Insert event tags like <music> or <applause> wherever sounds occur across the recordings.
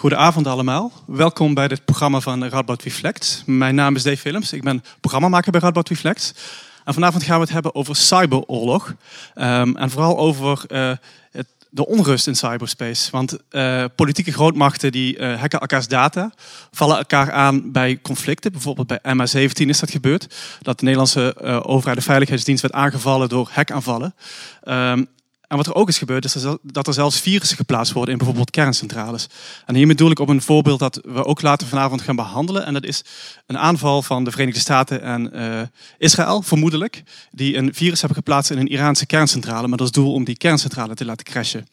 Goedenavond allemaal. Welkom bij dit programma van Radboud Reflect. Mijn naam is Dave Willems. Ik ben programmamaker bij Radboud Reflect. En vanavond gaan we het hebben over cyberoorlog. Um, en vooral over het, de onrust in cyberspace. Want uh, politieke grootmachten die uh, hacken elkaars data, vallen elkaar aan bij conflicten. Bijvoorbeeld bij MH17 is dat gebeurd. Dat de Nederlandse overheid, de Veiligheidsdienst, werd aangevallen door hackaanvallen. Um, en wat er ook is gebeurd, is dat er zelfs virussen geplaatst worden in bijvoorbeeld kerncentrales. En hier bedoel ik op een voorbeeld dat we ook later vanavond gaan behandelen. En dat is een aanval van de Verenigde Staten en uh, Israël, vermoedelijk. Die een virus hebben geplaatst in een Iraanse kerncentrale. Met als doel om die kerncentrale te laten crashen.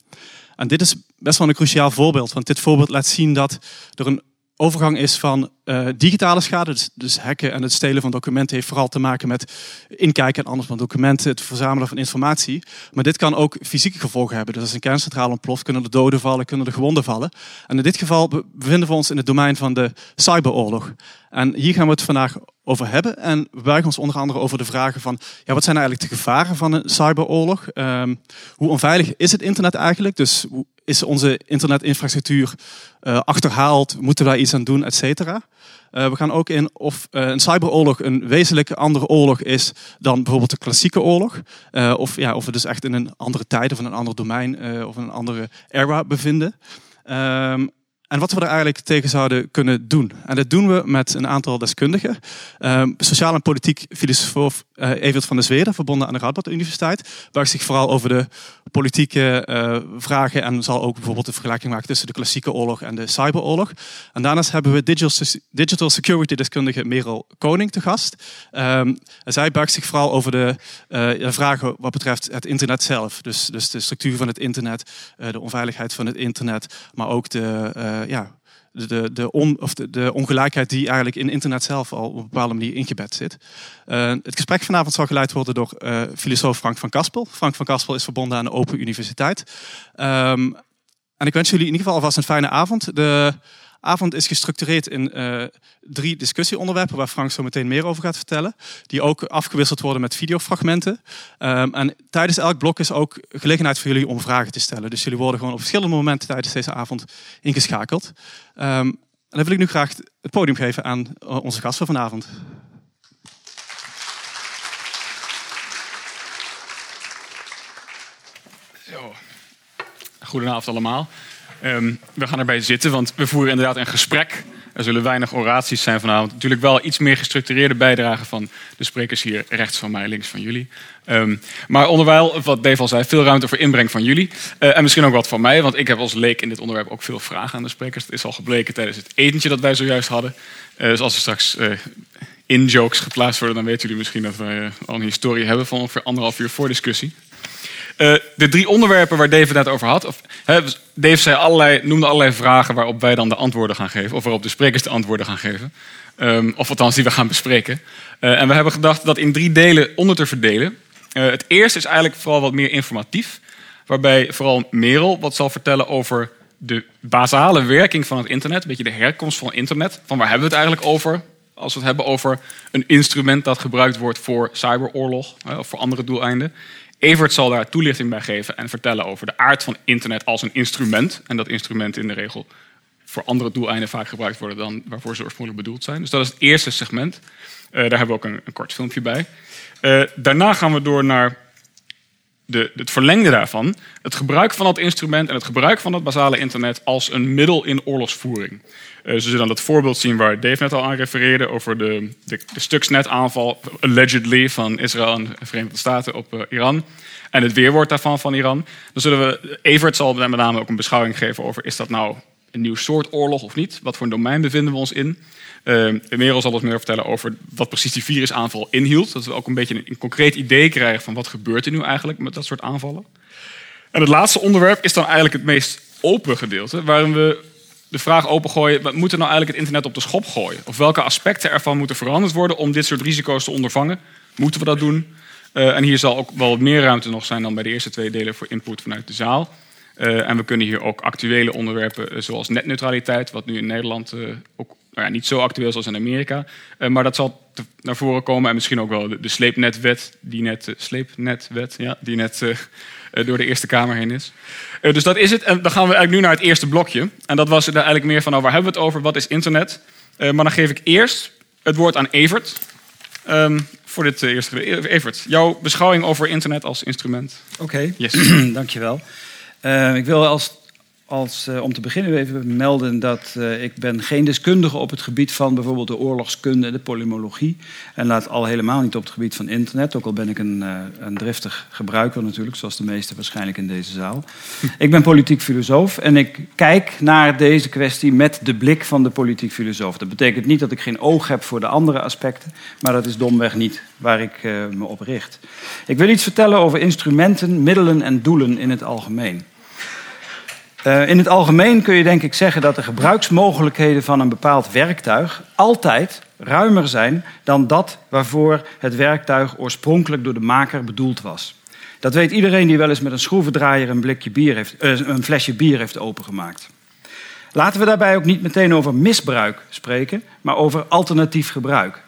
En dit is best wel een cruciaal voorbeeld. Want dit voorbeeld laat zien dat er een overgang is van uh, digitale schade, dus, dus, hacken en het stelen van documenten, heeft vooral te maken met inkijken en anders van documenten, het verzamelen van informatie. Maar dit kan ook fysieke gevolgen hebben. Dus als een kerncentrale ontploft, kunnen er doden vallen, kunnen er gewonden vallen. En in dit geval bevinden we ons in het domein van de cyberoorlog. En hier gaan we het vandaag over hebben. En we buigen ons onder andere over de vragen van, ja, wat zijn eigenlijk de gevaren van een cyberoorlog? Um, hoe onveilig is het internet eigenlijk? Dus is onze internetinfrastructuur uh, achterhaald? Moeten we daar iets aan doen, et cetera? Uh, we gaan ook in of uh, een cyberoorlog een wezenlijke andere oorlog is dan bijvoorbeeld de klassieke oorlog. Of, ja, of we dus echt in een andere tijd of in een ander domein of een andere era bevinden. Um, en wat we er eigenlijk tegen zouden kunnen doen. En dat doen we met een aantal deskundigen. Um, sociaal en politiek filosoof uh, Evert van der Zweden, verbonden aan de Radboud Universiteit, buigt zich vooral over de politieke uh, vragen en zal ook bijvoorbeeld de vergelijking maken tussen de klassieke oorlog en de cyberoorlog. En daarnaast hebben we digital, digital security deskundige Merel Koning te gast. Um, zij buigt zich vooral over de uh, vragen wat betreft het internet zelf. Dus, dus de structuur van het internet, de onveiligheid van het internet, maar ook de ja, de, de, of de, de, ongelijkheid die eigenlijk in internet zelf al op een bepaalde manier ingebed zit. Uh, het gesprek vanavond zal geleid worden door uh, filosoof Frank van Kaspel. Frank van Kaspel is verbonden aan de Open Universiteit. Um, en ik wens jullie in ieder geval alvast een fijne avond. De avond is gestructureerd in uh, drie discussieonderwerpen, waar Frank zo meteen meer over gaat vertellen. Die ook afgewisseld worden met videofragmenten. Um, en tijdens elk blok is ook gelegenheid voor jullie om vragen te stellen. Dus jullie worden gewoon op verschillende momenten tijdens deze avond ingeschakeld. Um, en dan wil ik nu graag het podium geven aan uh, onze gast van vanavond. Zo. Goedenavond allemaal. Um, we gaan erbij zitten, want we voeren inderdaad een gesprek. Er zullen weinig oraties zijn vanavond. Natuurlijk wel iets meer gestructureerde bijdrage van de sprekers hier rechts van mij, links van jullie. Um, maar onderwijl, wat Dave al zei, veel ruimte voor inbreng van jullie. Uh, en misschien ook wat van mij, want ik heb als leek in dit onderwerp ook veel vragen aan de sprekers. Dat is al gebleken tijdens het etentje dat wij zojuist hadden. Uh, dus als er straks uh, in-jokes geplaatst worden, dan weten jullie misschien dat wij al een historie hebben van ongeveer anderhalf uur voor discussie. Uh, de drie onderwerpen waar Dave het over had. Of, he, Dave allerlei, noemde allerlei vragen waarop wij dan de antwoorden gaan geven. Of waarop de sprekers de antwoorden gaan geven. Um, of althans, die we gaan bespreken. Uh, en we hebben gedacht dat in drie delen onder te verdelen. Uh, het eerste is eigenlijk vooral wat meer informatief. Waarbij vooral Merel wat zal vertellen over de basale werking van het internet. Een beetje de herkomst van internet. Van waar hebben we het eigenlijk over? Als we het hebben over een instrument dat gebruikt wordt voor cyberoorlog. Of voor andere doeleinden. Evert zal daar toelichting bij geven en vertellen over de aard van internet als een instrument. En dat instrumenten in de regel voor andere doeleinden vaak gebruikt worden dan waarvoor ze oorspronkelijk bedoeld zijn. Dus dat is het eerste segment. Uh, daar hebben we ook een, een kort filmpje bij. Uh, daarna gaan we door naar de, het verlengde daarvan. Het gebruik van dat instrument en het gebruik van dat basale internet als een middel in oorlogsvoering. Uh, ze zullen dan dat voorbeeld zien waar Dave net al aan refereerde over de, de, de Stuxnet-aanval, allegedly, van Israël en de Verenigde Staten op uh, Iran. En het weerwoord daarvan van Iran. Dan zullen we, Evert zal met name ook een beschouwing geven over is dat nou een nieuw soort oorlog of niet? Wat voor een domein bevinden we ons in? Uh, Merel zal ons meer vertellen over wat precies die virusaanval inhield. Dat we ook een beetje een, concreet idee krijgen van wat gebeurt er nu eigenlijk met dat soort aanvallen. En het laatste onderwerp is dan eigenlijk het meest open gedeelte, waarin we de vraag opengooien: wat moet er nou eigenlijk het internet op de schop gooien? Of welke aspecten ervan moeten veranderd worden om dit soort risico's te ondervangen? Moeten we dat doen? Uh, en hier zal ook wel meer ruimte nog zijn dan bij de eerste twee delen voor input vanuit de zaal. Uh, en we kunnen hier ook actuele onderwerpen zoals netneutraliteit, wat nu in Nederland ook nou ja, niet zo actueel als in Amerika. maar dat zal te, naar voren komen en misschien ook wel de, de sleepnetwet, die net, sleepnetwet, ja, die net door de Eerste Kamer heen is. dus dat is het. En dan gaan we eigenlijk nu naar het eerste blokje. En dat was er eigenlijk meer van, nou, waar hebben we het over? Wat is internet? maar dan geef ik eerst het woord aan Evert. Ehm, voor dit eerste Evert, jouw beschouwing over internet als instrument. Oké, okay. yes. <clears throat> dankjewel. Ik wil als als, uh, om te beginnen even melden dat uh, ik ben geen deskundige op het gebied van bijvoorbeeld de oorlogskunde en de polymologie. En laat al helemaal niet op het gebied van internet, ook al ben ik een, uh, een driftig gebruiker natuurlijk, zoals de meesten waarschijnlijk in deze zaal. <laughs> ik ben politiek filosoof en ik kijk naar deze kwestie met de blik van de politiek filosoof. Dat betekent niet dat ik geen oog heb voor de andere aspecten, maar dat is domweg niet waar ik me op richt. Ik wil iets vertellen over instrumenten, middelen en doelen in het algemeen. Uh, in het algemeen kun je denk ik zeggen dat de gebruiksmogelijkheden van een bepaald werktuig altijd ruimer zijn dan dat waarvoor het werktuig oorspronkelijk door de maker bedoeld was. Dat weet iedereen die wel eens met een schroevendraaier een, blikje bier heeft, uh, een flesje bier heeft opengemaakt. Laten we daarbij ook niet meteen over misbruik spreken, maar over alternatief gebruik.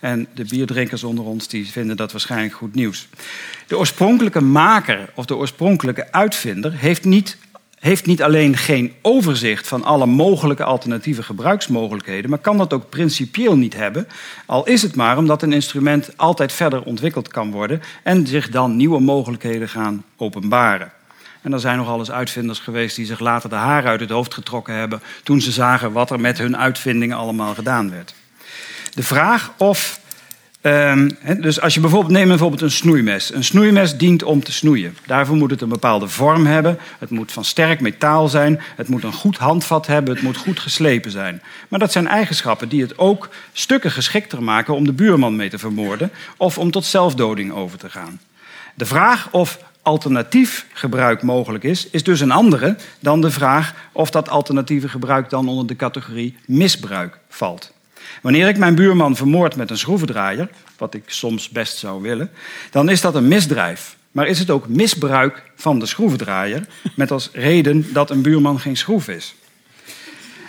En de bierdrinkers onder ons die vinden dat waarschijnlijk goed nieuws. De oorspronkelijke maker of de oorspronkelijke uitvinder heeft niet heeft niet alleen geen overzicht van alle mogelijke alternatieve gebruiksmogelijkheden, maar kan dat ook principieel niet hebben, al is het maar omdat een instrument altijd verder ontwikkeld kan worden en zich dan nieuwe mogelijkheden gaan openbaren. En er zijn nogal eens uitvinders geweest die zich later de haren uit het hoofd getrokken hebben toen ze zagen wat er met hun uitvindingen allemaal gedaan werd. De vraag of Um, dus als je bijvoorbeeld neemt bijvoorbeeld een snoeimes. Een snoeimes dient om te snoeien. Daarvoor moet het een bepaalde vorm hebben. Het moet van sterk metaal zijn. Het moet een goed handvat hebben. Het moet goed geslepen zijn. Maar dat zijn eigenschappen die het ook stukken geschikter maken om de buurman mee te vermoorden of om tot zelfdoding over te gaan. De vraag of alternatief gebruik mogelijk is, is dus een andere dan de vraag of dat alternatieve gebruik dan onder de categorie misbruik valt. Wanneer ik mijn buurman vermoord met een schroevendraaier, wat ik soms best zou willen, dan is dat een misdrijf. Maar is het ook misbruik van de schroevendraaier met als reden dat een buurman geen schroef is?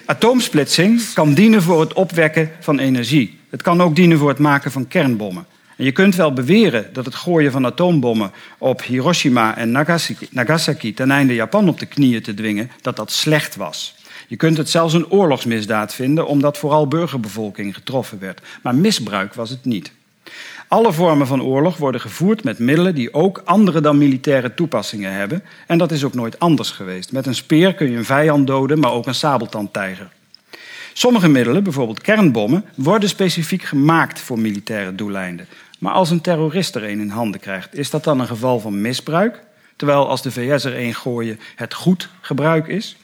Atoomsplitsing kan dienen voor het opwekken van energie. Het kan ook dienen voor het maken van kernbommen. En je kunt wel beweren dat het gooien van atoombommen op Hiroshima en Nagasaki, Nagasaki ten einde Japan op de knieën te dwingen, dat dat slecht was. Je kunt het zelfs een oorlogsmisdaad vinden, omdat vooral burgerbevolking getroffen werd. Maar misbruik was het niet. Alle vormen van oorlog worden gevoerd met middelen die ook andere dan militaire toepassingen hebben. En dat is ook nooit anders geweest. Met een speer kun je een vijand doden, maar ook een sabeltandtijger. Sommige middelen, bijvoorbeeld kernbommen, worden specifiek gemaakt voor militaire doeleinden. Maar als een terrorist er een in handen krijgt, is dat dan een geval van misbruik? Terwijl als de VS er een gooien het goed gebruik is?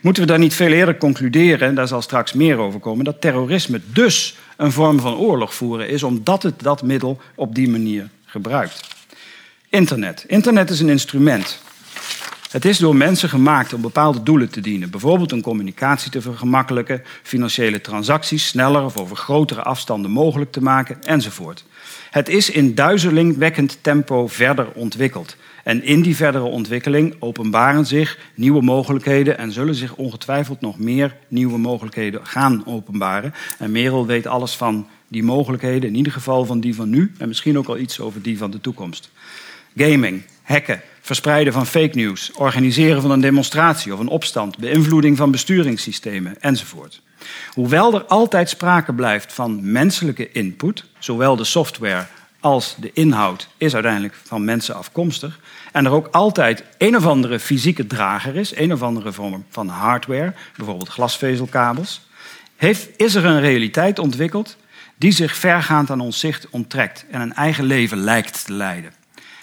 Moeten we dan niet veel eerder concluderen, en daar zal straks meer over komen, dat terrorisme dus een vorm van oorlog voeren is, omdat het dat middel op die manier gebruikt? Internet. Internet is een instrument. Het is door mensen gemaakt om bepaalde doelen te dienen. Bijvoorbeeld een communicatie te vergemakkelijken, financiële transacties sneller of over grotere afstanden mogelijk te maken, enzovoort. Het is in duizelingwekkend tempo verder ontwikkeld. En in die verdere ontwikkeling openbaren zich nieuwe mogelijkheden en zullen zich ongetwijfeld nog meer nieuwe mogelijkheden gaan openbaren. En Merel weet alles van die mogelijkheden, in ieder geval van die van nu en misschien ook al iets over die van de toekomst. Gaming, hacken, verspreiden van fake news, organiseren van een demonstratie of een opstand, beïnvloeding van besturingssystemen enzovoort. Hoewel er altijd sprake blijft van menselijke input, zowel de software als de inhoud is uiteindelijk van mensen afkomstig, en er ook altijd een of andere fysieke drager is, een of andere vorm van hardware, bijvoorbeeld glasvezelkabels, heeft, is er een realiteit ontwikkeld die zich vergaand aan ons zicht onttrekt en een eigen leven lijkt te leiden.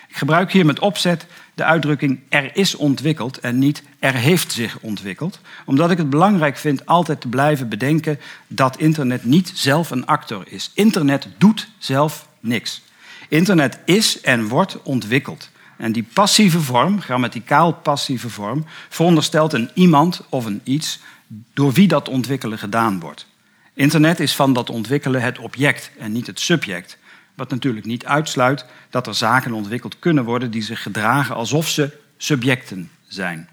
Ik gebruik hier met opzet de uitdrukking er is ontwikkeld en niet er heeft zich ontwikkeld, omdat ik het belangrijk vind altijd te blijven bedenken dat internet niet zelf een actor is. Internet doet zelf niks. Internet is en wordt ontwikkeld. En die passieve vorm, grammaticaal passieve vorm, veronderstelt een iemand of een iets door wie dat ontwikkelen gedaan wordt. Internet is van dat ontwikkelen het object en niet het subject. Wat natuurlijk niet uitsluit dat er zaken ontwikkeld kunnen worden die zich gedragen alsof ze subjecten zijn.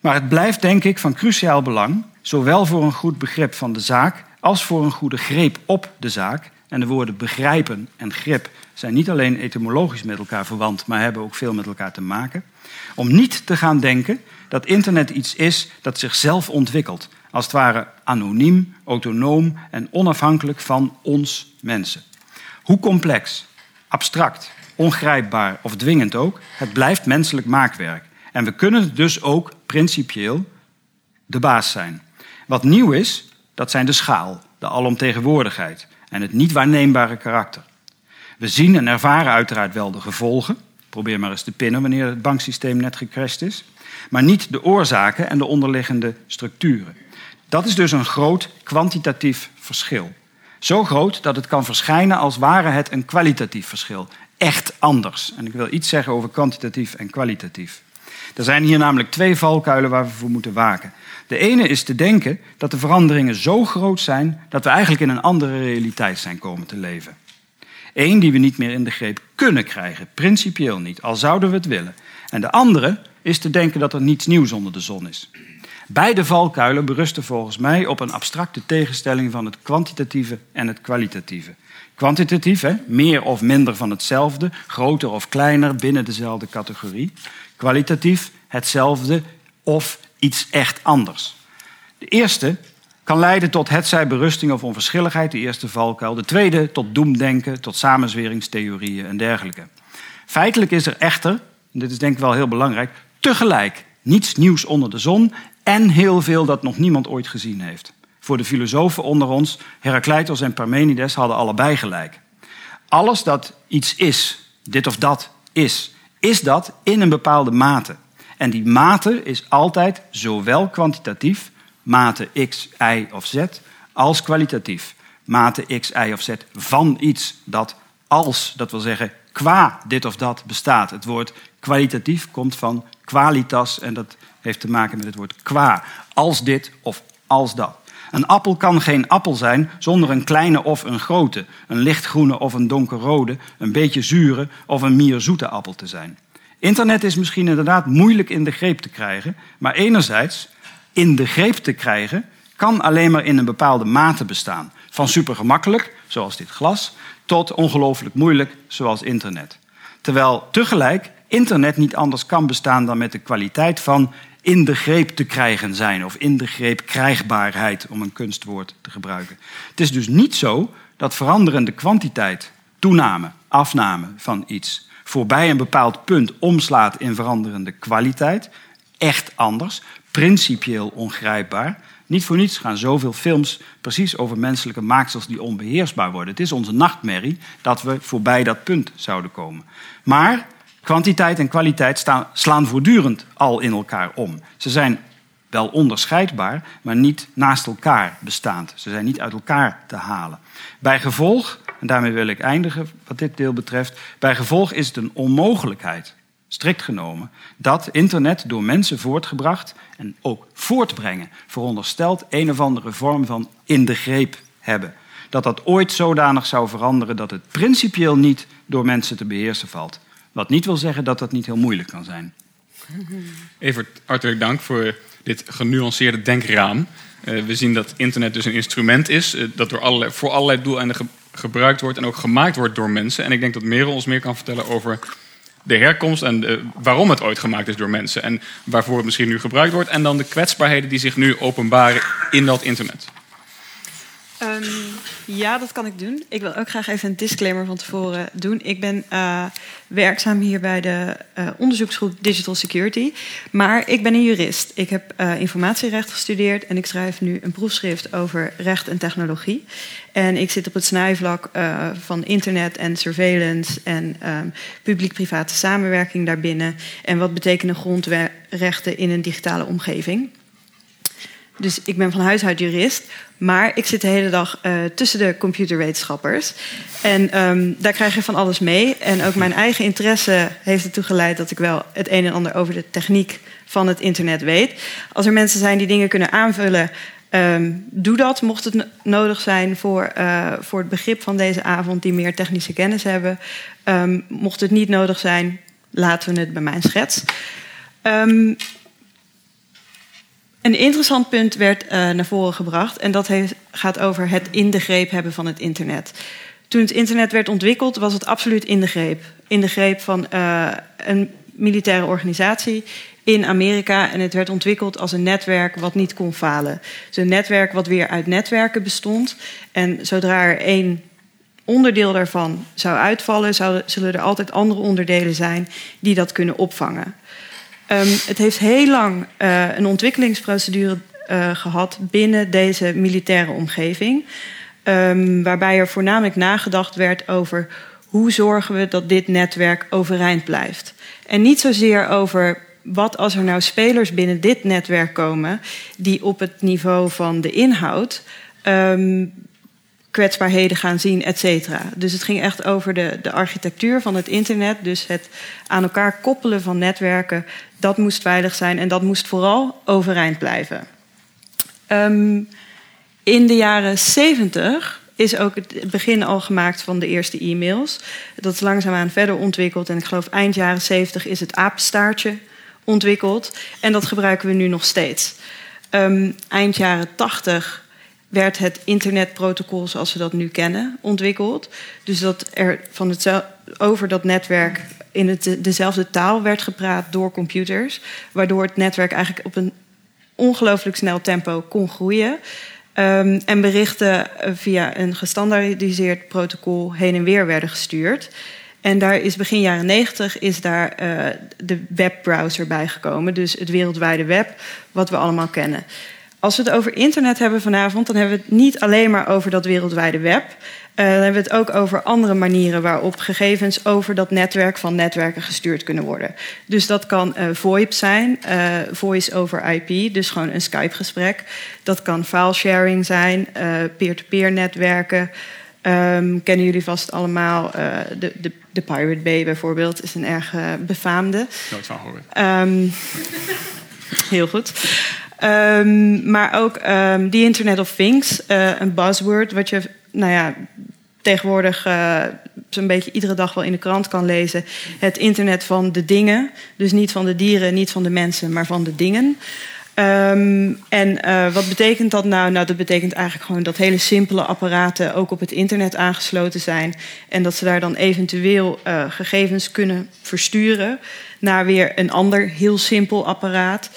Maar het blijft denk ik van cruciaal belang, zowel voor een goed begrip van de zaak als voor een goede greep op de zaak, En de woorden begrijpen en grip zijn niet alleen etymologisch met elkaar verwant, maar hebben ook veel met elkaar te maken. Om niet te gaan denken dat internet iets is dat zichzelf ontwikkelt. Als het ware anoniem, autonoom en onafhankelijk van ons mensen. Hoe complex, abstract, ongrijpbaar of dwingend ook, het blijft menselijk maakwerk. En we kunnen dus ook principieel de baas zijn. Wat nieuw is, dat zijn de schaal, de alomtegenwoordigheid en het niet waarneembare karakter. We zien en ervaren uiteraard wel de gevolgen. Probeer maar eens te pinnen wanneer het banksysteem net gecrashed is. Maar niet de oorzaken en de onderliggende structuren. Dat is dus een groot kwantitatief verschil. Zo groot dat het kan verschijnen als ware het een kwalitatief verschil. Echt anders. En ik wil iets zeggen over kwantitatief en kwalitatief. Er zijn hier namelijk twee valkuilen waar we voor moeten waken. De ene is te denken dat de veranderingen zo groot zijn dat we eigenlijk in een andere realiteit zijn komen te leven. Eén die we niet meer in de greep kunnen krijgen, principieel niet, al zouden we het willen. En de andere is te denken dat er niets nieuws onder de zon is. Beide valkuilen berusten volgens mij op een abstracte tegenstelling van het kwantitatieve en het kwalitatieve. Kwantitatief, hè, meer of minder van hetzelfde, groter of kleiner binnen dezelfde categorie. Kwalitatief, hetzelfde of iets echt anders. De eerste kan leiden tot hetzij berusting of onverschilligheid, de eerste valkuil. De tweede tot doemdenken, tot samenzweringstheorieën en dergelijke. Feitelijk is er echter, en dit is denk ik wel heel belangrijk, tegelijk niets nieuws onder de zon en heel veel dat nog niemand ooit gezien heeft. Voor de filosofen onder ons, Heracleitos en Parmenides, hadden allebei gelijk. Alles dat iets is, dit of dat is, is dat in een bepaalde mate. En die mate is altijd zowel kwantitatief, mate x, y of z, als kwalitatief, mate x, y of z van iets dat als, dat wil zeggen qua dit of dat bestaat. Het woord kwalitatief komt van qualitas en dat heeft te maken met het woord qua. Als dit of als dat. Een appel kan geen appel zijn zonder een kleine of een grote, een lichtgroene of een donkerrode, een beetje zure of een meer zoete appel te zijn. Internet is misschien inderdaad moeilijk in de greep te krijgen, maar enerzijds in de greep te krijgen kan alleen maar in een bepaalde mate bestaan. Van supergemakkelijk, zoals dit glas, tot ongelooflijk moeilijk, zoals internet. Terwijl tegelijk internet niet anders kan bestaan dan met de kwaliteit van in de greep te krijgen zijn, of in de greep krijgbaarheid, om een kunstwoord te gebruiken. Het is dus niet zo dat veranderende kwantiteit, toename, afname van iets, voorbij een bepaald punt omslaat in veranderende kwaliteit, echt anders, principieel ongrijpbaar. Niet voor niets gaan zoveel films precies over menselijke maaksels die onbeheersbaar worden. Het is onze nachtmerrie dat we voorbij dat punt zouden komen. Maar kwantiteit en kwaliteit staan, slaan voortdurend al in elkaar om. Ze zijn wel onderscheidbaar, maar niet naast elkaar bestaand. Ze zijn niet uit elkaar te halen. Bij gevolg, en daarmee wil ik eindigen wat dit deel betreft, bij gevolg is het een onmogelijkheid strikt genomen, dat internet door mensen voortgebracht en ook voortbrengen, veronderstelt een of andere vorm van in de greep hebben. Dat dat ooit zodanig zou veranderen dat het principieel niet door mensen te beheersen valt. Wat niet wil zeggen dat dat niet heel moeilijk kan zijn. Evert, hartelijk dank voor dit genuanceerde denkraam. Uh, we zien dat internet dus een instrument is uh, dat door allerlei, voor allerlei doeleinden ge gebruikt wordt en ook gemaakt wordt door mensen. En ik denk dat Merel ons meer kan vertellen over de herkomst en de, waarom het ooit gemaakt is door mensen. En waarvoor het misschien nu gebruikt wordt. En dan de kwetsbaarheden die zich nu openbaren in dat internet. Um, ja, dat kan ik doen. Ik wil ook graag even een disclaimer van tevoren doen. Ik ben uh, werkzaam hier bij de uh, onderzoeksgroep Digital Security. Maar ik ben een jurist. Ik heb uh, informatierecht gestudeerd en ik schrijf nu een proefschrift over recht en technologie. En ik zit op het snijvlak van internet en surveillance en um, publiek-private samenwerking daarbinnen. En wat betekenen grondrechten in een digitale omgeving. Dus ik ben van huis uit jurist. Maar ik zit de hele dag uh, tussen de computerwetenschappers. En um, daar krijg je van alles mee. En ook mijn eigen interesse heeft ertoe geleid dat ik wel het een en ander over de techniek van het internet weet. Als er mensen zijn die dingen kunnen aanvullen, um, doe dat. Mocht het nodig zijn voor, uh, voor het begrip van deze avond, die meer technische kennis hebben. Um, mocht het niet nodig zijn, laten we het bij mijn schets. Um, een interessant punt werd uh, naar voren gebracht en dat gaat over het in de greep hebben van het internet. toen het internet werd ontwikkeld, was het absoluut in de greep. In de greep van uh, een militaire organisatie in Amerika. En het werd ontwikkeld als een netwerk wat niet kon falen. Dus een netwerk wat weer uit netwerken bestond. En zodra er één onderdeel daarvan zou uitvallen, zouden, zullen er altijd andere onderdelen zijn die dat kunnen opvangen. Um, het heeft heel lang uh, een ontwikkelingsprocedure uh, gehad binnen deze militaire omgeving. Um, waarbij er voornamelijk nagedacht werd over hoe zorgen we dat dit netwerk overeind blijft. En niet zozeer over wat als er nou spelers binnen dit netwerk komen die op het niveau van de inhoud um, kwetsbaarheden gaan zien, et cetera. Dus het ging echt over de, de architectuur van het internet. Dus het aan elkaar koppelen van netwerken, dat moest veilig zijn en dat moest vooral overeind blijven. Um, in de jaren 70 is ook het begin al gemaakt van de eerste e-mails. Dat is langzaamaan verder ontwikkeld. En ik geloof eind jaren 70 is het apenstaartje ontwikkeld. En dat gebruiken we nu nog steeds. Um, eind jaren 80 werd het internetprotocol zoals we dat nu kennen ontwikkeld. Dus dat er van het, over dat netwerk in dezelfde taal werd gepraat door computers. Waardoor het netwerk eigenlijk op een ongelooflijk snel tempo kon groeien. Um, en berichten eh, via een gestandaardiseerd protocol heen en weer werden gestuurd. En daar is begin jaren 90 is daar uh, de webbrowser bijgekomen. Dus het wereldwijde web, wat we allemaal kennen. Als we het over internet hebben vanavond, dan hebben we het niet alleen maar over dat wereldwijde web. Uh, dan hebben we het ook over andere manieren waarop gegevens over dat netwerk van netwerken gestuurd kunnen worden. Dus dat kan uh, VoIP zijn, uh, voice over IP, dus gewoon een Skype-gesprek. Dat kan filesharing zijn, peer-to-peer netwerken. Um, kennen jullie vast allemaal de, de, de, Pirate Bay bijvoorbeeld, is een erg befaamde. Nooit van gehoord. Um, <laughs> heel goed. Um, maar ook die Internet of Things, uh, een buzzword, wat je nou ja, tegenwoordig uh, zo'n beetje iedere dag wel in de krant kan lezen. Het internet van de dingen. Dus niet van de dieren, niet van de mensen, maar van de dingen. Um, en uh, wat betekent dat nou? Nou, dat betekent eigenlijk gewoon dat hele simpele apparaten ook op het internet aangesloten zijn. En dat ze daar dan eventueel gegevens kunnen versturen naar weer een ander heel simpel apparaat.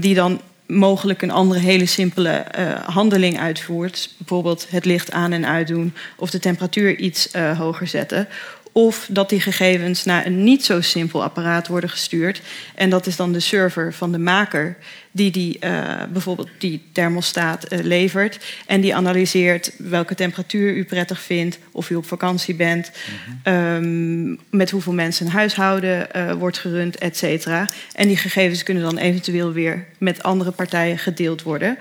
Die dan mogelijk een andere hele simpele uh, handeling uitvoert. Bijvoorbeeld het licht aan en uitdoen of de temperatuur iets uh, hoger zetten. Of dat die gegevens naar een niet zo simpel apparaat worden gestuurd. En dat is dan de server van de maker die, die uh, bijvoorbeeld die thermostaat uh, levert. En die analyseert welke temperatuur u prettig vindt, of u op vakantie bent, mm -hmm. um, met hoeveel mensen een huishouden uh, wordt gerund, et cetera. En die gegevens kunnen dan eventueel weer met andere partijen gedeeld worden.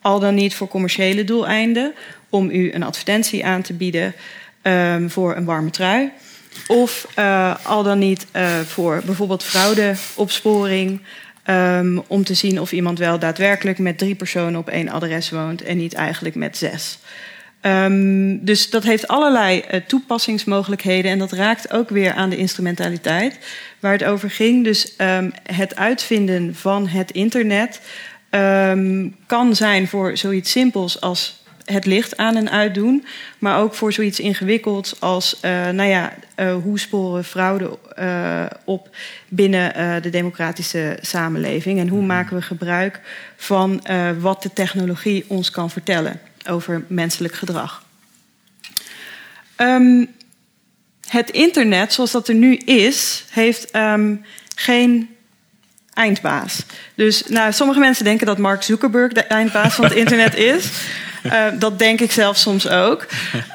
Al dan niet voor commerciële doeleinden, om u een advertentie aan te bieden um, voor een warme trui. Of uh, al dan niet uh, voor bijvoorbeeld fraudeopsporing. Um, om te zien of iemand wel daadwerkelijk met drie personen op één adres woont en niet eigenlijk met zes. Um, dus dat heeft allerlei uh, toepassingsmogelijkheden en dat raakt ook weer aan de instrumentaliteit waar het over ging. Dus um, het uitvinden van het internet kan zijn voor zoiets simpels als het licht aan en uitdoen. Maar ook voor zoiets ingewikkelds als, uh, nou ja, uh, hoe sporen fraude uh, op binnen de democratische samenleving. En hoe mhm. maken we gebruik van wat de technologie ons kan vertellen over menselijk gedrag. Um, het internet, zoals dat er nu is, heeft um, geen eindbaas. Dus nou, sommige mensen denken dat Mark Zuckerberg de eindbaas van het <laughs> internet is. Uh, dat denk ik zelf soms ook.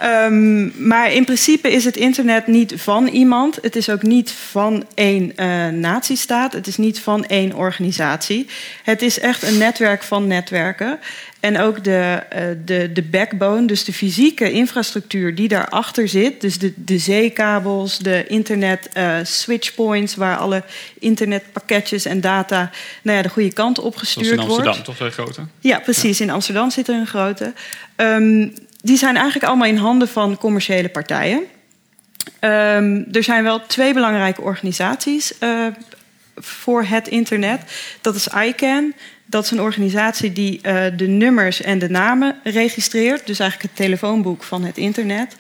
Um, maar in principe is het internet niet van iemand. Het is ook niet van één uh, natiestaat. Het is niet van één organisatie. Het is echt een netwerk van netwerken. En ook de, uh, de, de backbone, dus de fysieke infrastructuur die daarachter zit. Dus de, de zeekabels, de internet uh, switchpoints, waar alle internetpakketjes en data nou ja, de goede kant op gestuurd wordt. in Amsterdam wordt. toch, een grote? Ja, precies. Ja. In Amsterdam zit er een grote. Um, die zijn eigenlijk allemaal in handen van commerciële partijen. Um, er zijn wel twee belangrijke organisaties uh, voor het internet. Dat is ICANN dat is een organisatie die uh, de nummers en de namen registreert. Dus eigenlijk het telefoonboek van het internet.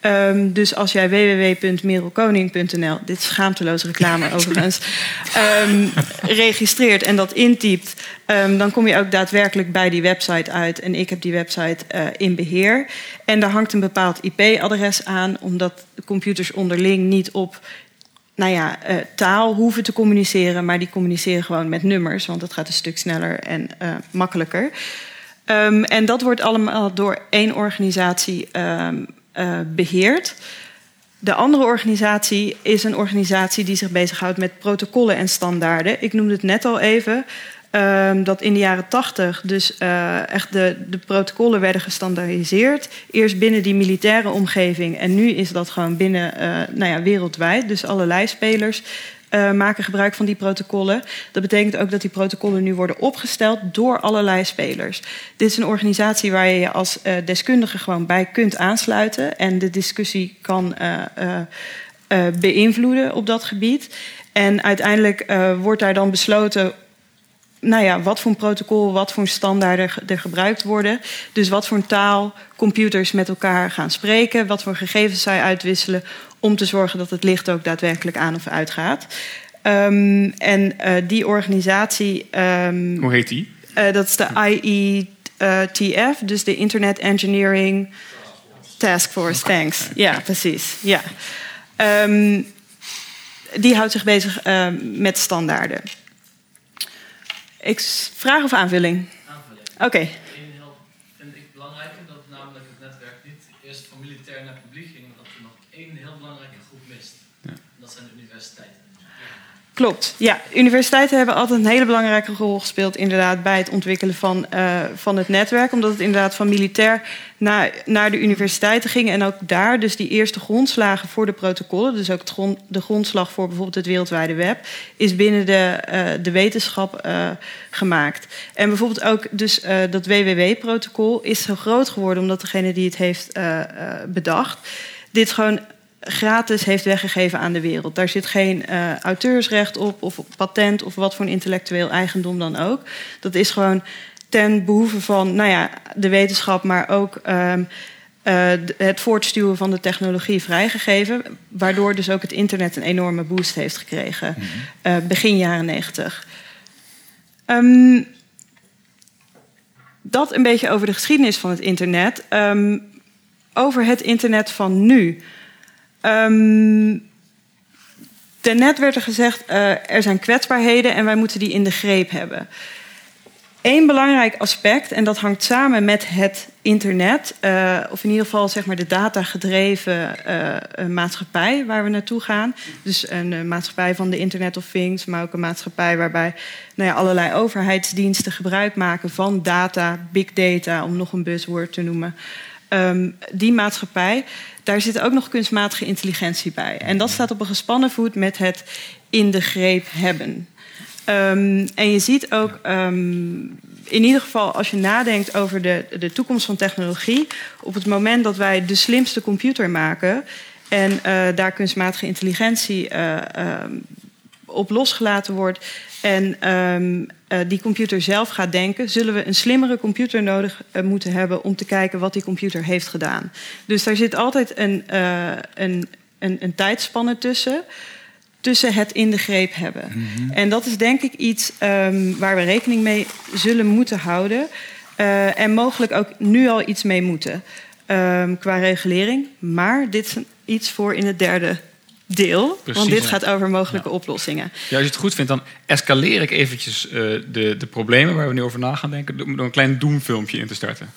Ehm, dus als jij www.merelkoning.nl, dit is schaamteloze reclame <laughs> overigens, um, registreert en dat intypt, um, dan kom je ook daadwerkelijk bij die website uit. En ik heb die website uh, in beheer. En daar hangt een bepaald IP-adres aan, omdat de computers onderling niet op nou ja, uh, taal hoeven te communiceren, maar die communiceren gewoon met nummers, want dat gaat een stuk sneller en uh, makkelijker. Um, en dat wordt allemaal door één organisatie um, uh, beheerd. De andere organisatie is een organisatie die zich bezighoudt met protocollen en standaarden. Ik noemde het net al even. Um, dat in de jaren tachtig dus uh, echt de, de protocollen werden gestandaardiseerd. Eerst binnen die militaire omgeving en nu is dat gewoon binnen, uh, nou ja, wereldwijd. Dus allerlei spelers uh, maken gebruik van die protocollen. Dat betekent ook dat die protocollen nu worden opgesteld door allerlei spelers. Dit is een organisatie waar je je als deskundige gewoon bij kunt aansluiten en de discussie kan beïnvloeden op dat gebied. En uiteindelijk wordt daar dan besloten nou ja, wat voor een protocol, wat voor standaarden er gebruikt worden. Dus wat voor een taal computers met elkaar gaan spreken, wat voor gegevens zij uitwisselen, om te zorgen dat het licht ook daadwerkelijk aan of uitgaat. Um, en uh, die organisatie. Um, Hoe heet die? Uh, dat is de IETF, dus de Internet Engineering Task Force. Thanks. Ja, precies. Ja. Um, die houdt zich bezig uh, met standaarden. Ik vraag of aanvulling? Aanvulling. Oké. Okay. Eén heel vind ik belangrijk, dat namelijk het netwerk niet eerst van militair naar publiek ging, maar dat er nog één heel belangrijke groep mist. Ja. Dat zijn de universiteiten. Klopt. Ja, universiteiten hebben altijd een hele belangrijke rol gespeeld inderdaad, bij het ontwikkelen van, uh, van het netwerk. Omdat het inderdaad van militair naar, naar de universiteiten ging. En ook daar dus die eerste grondslagen voor de protocollen, dus ook de grondslag voor bijvoorbeeld het wereldwijde web, is binnen de, uh, de wetenschap uh, gemaakt. En bijvoorbeeld ook dus dat WWW-protocol is zo groot geworden omdat degene die het heeft bedacht, dit gewoon gratis heeft weggegeven aan de wereld. Daar zit geen uh, auteursrecht op of patent of wat voor een intellectueel eigendom dan ook. Dat is gewoon ten behoeve van nou ja, de wetenschap, maar ook um, uh, het voortstuwen van de technologie vrijgegeven. Waardoor dus ook het internet een enorme boost heeft gekregen. Mm -hmm. uh, begin jaren negentig. Um, dat een beetje over de geschiedenis van het internet. Um, over het internet van nu. Um, daarnet werd er gezegd, uh, er zijn kwetsbaarheden en wij moeten die in de greep hebben. Eén belangrijk aspect, en dat hangt samen met het internet, uh, of in ieder geval zeg maar de datagedreven uh, maatschappij waar we naartoe gaan. Dus een maatschappij van de Internet of Things, maar ook een maatschappij waarbij nou ja, allerlei overheidsdiensten gebruik maken van data, big data, om nog een buzzword te noemen. Um, die maatschappij, daar zit ook nog kunstmatige intelligentie bij. En dat staat op een gespannen voet met het in de greep hebben. Um, en je ziet ook, um, in ieder geval als je nadenkt over de, de toekomst van technologie, op het moment dat wij de slimste computer maken en uh, daar kunstmatige intelligentie uh, um, op losgelaten wordt en um, uh, die computer zelf gaat denken, zullen we een slimmere computer nodig uh, moeten hebben om te kijken wat die computer heeft gedaan. Dus daar zit altijd een, uh, een, een, een tijdspanne tussen. Tussen het in de greep hebben. Mm -hmm. En dat is denk ik iets um, waar we rekening mee zullen moeten houden. En mogelijk ook nu al iets mee moeten. Um, qua regulering. Maar dit is iets voor in het derde deel. Precies, want dit ja. gaat over mogelijke ja. oplossingen. Ja, als je het goed vindt, dan escaleer ik eventjes uh, de, de problemen waar we nu over na gaan denken... door een klein doemfilmpje in te starten.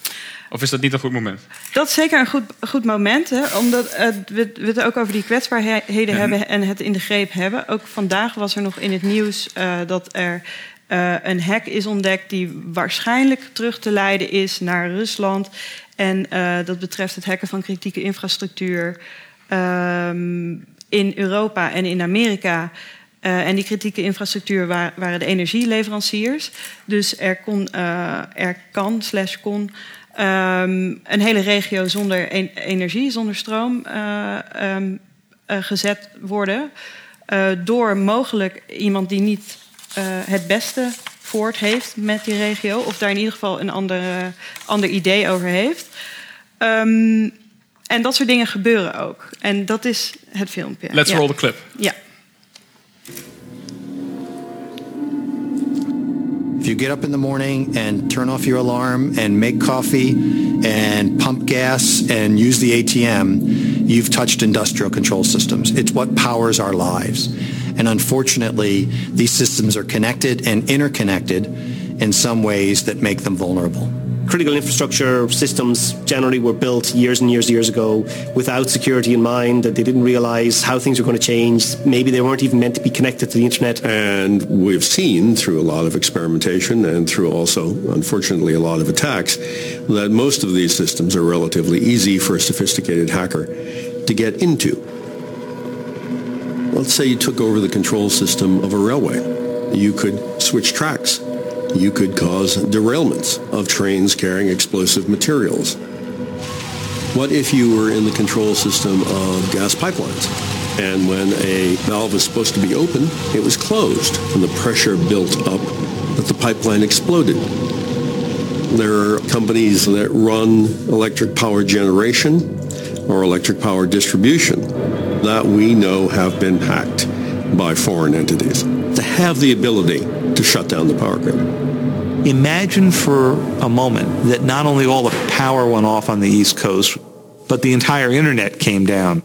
Of is dat niet een goed moment? Dat is zeker een goed, goed moment. Hè, omdat uh, we, we het ook over die kwetsbaarheden ja. hebben en het in de greep hebben. Ook vandaag was er nog in het nieuws uh, dat er uh, een hack is ontdekt... die waarschijnlijk terug te leiden is naar Rusland. En dat betreft het hacken van kritieke infrastructuur... Um, in Europa en in Amerika. Uh, en die kritieke infrastructuur waar, waren de energieleveranciers. Dus er, kon, uh, er kan, slash kon, um, een hele regio zonder en energie, zonder stroom uh, um, gezet worden. door mogelijk iemand die niet het beste voort heeft met die regio. Of daar in ieder geval een ander, ander idee over heeft. Um, en dat soort dingen gebeuren ook. En dat is het filmpje. Let's ja. roll the clip. Ja. If you get up in the morning and turn off your alarm and make coffee and pump gas and use the ATM, you've touched industrial control systems. It's what powers our lives. And unfortunately, these systems are connected and interconnected in some ways that make them vulnerable. Critical infrastructure systems generally were built years and years and years ago without security in mind, that they didn't realize how things were going to change. Maybe they weren't even meant to be connected to the internet. And we've seen through a lot of experimentation and through also, unfortunately, a lot of attacks, that most of these systems are relatively easy for a sophisticated hacker to get into. Let's say you took over the control system of a railway. You could switch tracks you could cause derailments of trains carrying explosive materials. What if you were in the control system of gas pipelines? And when a valve was supposed to be open, it was closed and the pressure built up that the pipeline exploded. There are companies that run electric power generation or electric power distribution that we know have been hacked by foreign entities to have the ability to shut down the power grid. Imagine for a moment that not only all the power went off on the East Coast, but the entire internet came down.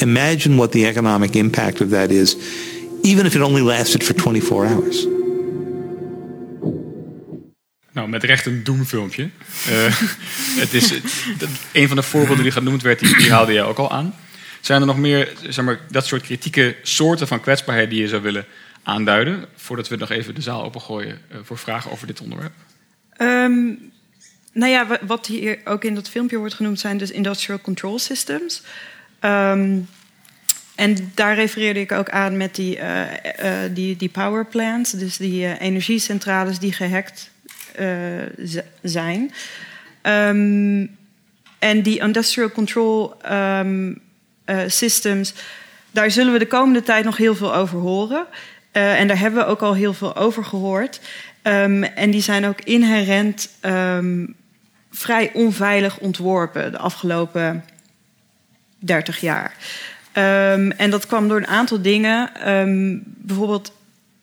Imagine what the economic impact of that is, even if it only lasted for 24 hours. Nou, met recht een doemfilmpje. Uh, <laughs> het is het, een van de voorbeelden die genoemd werd, die, die haalde jij ook al aan. Zijn er nog meer zeg maar, dat soort kritieke soorten van kwetsbaarheid die je zou willen aanduiden? Voordat we nog even de zaal opengooien uh, voor vragen over dit onderwerp. Um, nou ja, wat hier ook in dat filmpje wordt genoemd zijn dus industrial control systems. Um, en daar refereerde ik ook aan met die, uh, uh, die, die power plants, dus die energiecentrales die gehackt zijn. Um, en die industrial control systems, daar zullen we de komende tijd nog heel veel over horen. Uh, en daar hebben we ook al heel veel over gehoord. Um, en die zijn ook inherent um, vrij onveilig ontworpen de afgelopen 30 jaar. Um, en dat kwam door een aantal dingen. bijvoorbeeld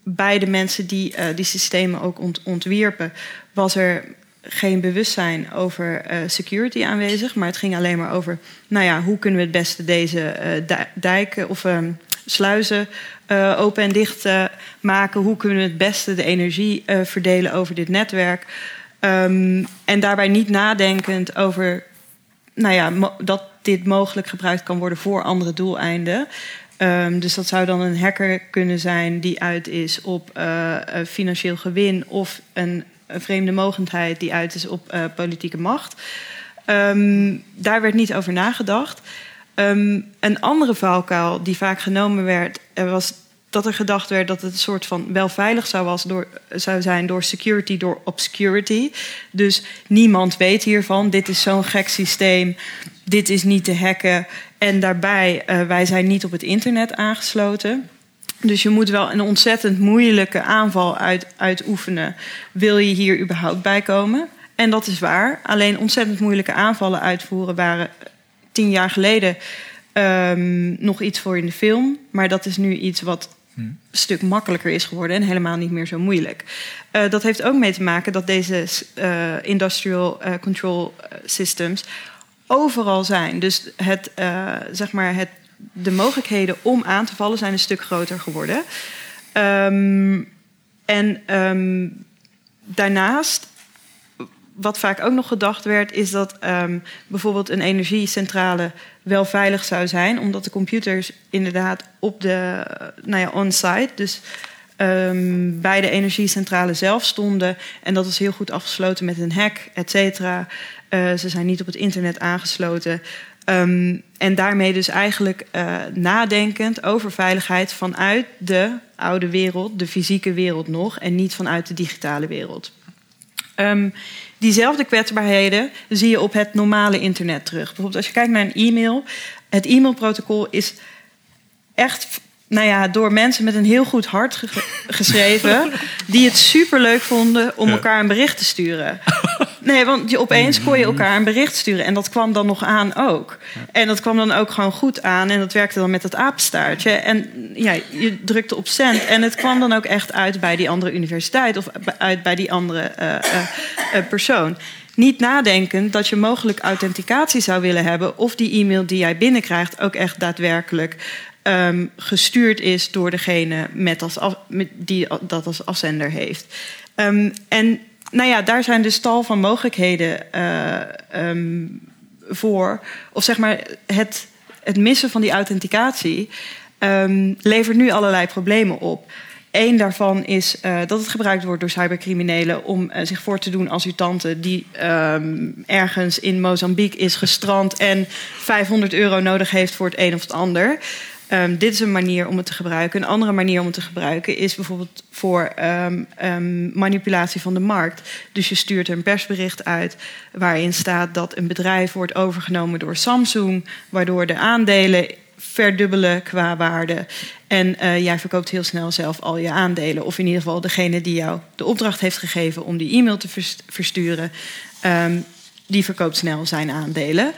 bij de mensen die uh, die systemen ook ont ontwierpen, was er geen bewustzijn over uh, security aanwezig. Maar het ging alleen maar over, nou ja, hoe kunnen we het beste deze uh, dijken of sluizen uh, open en dicht maken. Hoe kunnen we het beste de energie verdelen over dit netwerk? Um, en daarbij niet nadenkend over nou ja, dat dit mogelijk gebruikt kan worden voor andere doeleinden. Um, dus dat zou dan een hacker kunnen zijn die uit is op financieel gewin of een, vreemde mogendheid die uit is op politieke macht. Um, daar werd niet over nagedacht. Um, een andere valkuil die vaak genomen werd, was dat er gedacht werd dat het een soort van wel veilig zou, was door, zou zijn door security, door obscurity. Dus niemand weet hiervan. Dit is zo'n gek systeem. Dit is niet te hacken. En daarbij, uh, wij zijn niet op het internet aangesloten. Dus je moet wel een ontzettend moeilijke aanval uit, uitoefenen. Wil je hier überhaupt bij komen? En dat is waar. Alleen ontzettend moeilijke aanvallen uitvoeren waren tien jaar geleden um, nog iets voor in de film. Maar dat is nu iets wat een stuk makkelijker is geworden en helemaal niet meer zo moeilijk. Uh, dat heeft ook mee te maken dat deze uh, industrial uh, control systems overal zijn. Dus het, zeg maar het, de mogelijkheden om aan te vallen zijn een stuk groter geworden. Um, en um, daarnaast wat vaak ook nog gedacht werd, is dat um, bijvoorbeeld een energiecentrale wel veilig zou zijn, omdat de computers inderdaad op de, nou ja, on-site, dus bij de energiecentrale zelf stonden. En dat was heel goed afgesloten met een hack, et cetera. Uh, ze zijn niet op het internet aangesloten. Um, en daarmee dus eigenlijk uh, nadenkend over veiligheid vanuit de oude wereld, de fysieke wereld nog, en niet vanuit de digitale wereld. Um, diezelfde kwetsbaarheden zie je op het normale internet terug. Bijvoorbeeld als je kijkt naar een e-mail. Het e-mailprotocol is echt nou ja, door mensen met een heel goed hart ge geschreven... <laughs> die het superleuk vonden om elkaar een bericht te sturen. <laughs> Nee, want je, opeens kon je elkaar een bericht sturen. En dat kwam dan nog aan ook. En dat kwam dan ook gewoon goed aan. En dat werkte dan met het apenstaartje. En ja, je drukte op send. En het kwam dan ook echt uit bij die andere universiteit. Of uit bij die andere eh, eh, eh, persoon. Niet nadenken dat je mogelijk authenticatie zou willen hebben. Of die e-mail die jij binnenkrijgt ook echt daadwerkelijk ehm, gestuurd is door degene met als af, met die dat als afzender heeft. Ehm, en nou ja, daar zijn dus tal van mogelijkheden uh, um, voor. Of zeg maar, het, het missen van die authenticatie um, levert nu allerlei problemen op. Eén daarvan is uh, dat het gebruikt wordt door cybercriminelen om uh, zich voor te doen als uw tante die um, ergens in Mozambique is gestrand en 500 euro nodig heeft voor het een of het ander. Um, dit is een manier om het te gebruiken. Een andere manier om het te gebruiken is bijvoorbeeld voor um, um, manipulatie van de markt. Dus je stuurt een persbericht uit waarin staat dat een bedrijf wordt overgenomen door Samsung, waardoor de aandelen verdubbelen qua waarde. En uh, jij verkoopt heel snel zelf al je aandelen. Of in ieder geval degene die jou de opdracht heeft gegeven om die e-mail te versturen, die verkoopt snel zijn aandelen.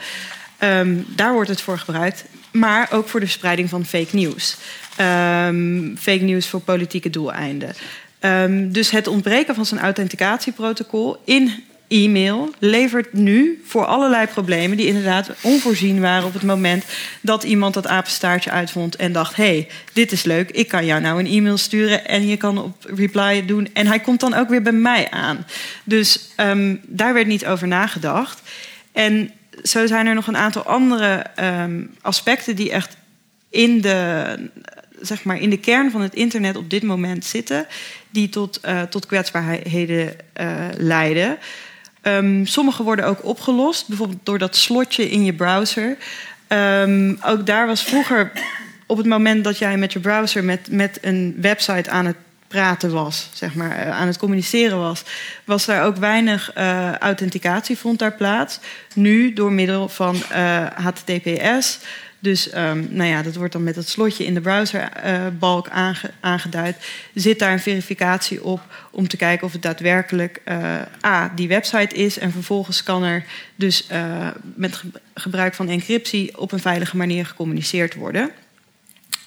Daar wordt het voor gebruikt maar ook voor de verspreiding van fake news. Um, fake news voor politieke doeleinden. Um, dus het ontbreken van zo'n authenticatieprotocol in e-mail levert nu voor allerlei problemen die inderdaad onvoorzien waren op het moment dat iemand dat apenstaartje uitvond en dacht: hé, hey, dit is leuk, ik kan jou nou een e-mail sturen en je kan op reply doen en hij komt dan ook weer bij mij aan. Dus um, daar werd niet over nagedacht. En zo zijn er nog een aantal andere um, aspecten die echt in de, zeg maar, in de kern van het internet op dit moment zitten, die tot, uh, tot kwetsbaarheden uh, leiden. Um, sommige worden ook opgelost, bijvoorbeeld door dat slotje in je browser. Um, ook daar was vroeger, op het moment dat jij met je browser met, met een website aan het praten was, zeg maar, eh, aan het communiceren was, was daar ook weinig uh, authenticatie vond daar plaats. Nu door middel van uh, eh, HTTPS. Dus um, nou ja, dat wordt dan met het slotje in de browserbalk uh, aange aangeduid. Zit daar een verificatie op om te kijken of het daadwerkelijk A, die website is. En vervolgens kan er dus met gebruik van encryptie op een veilige manier gecommuniceerd worden.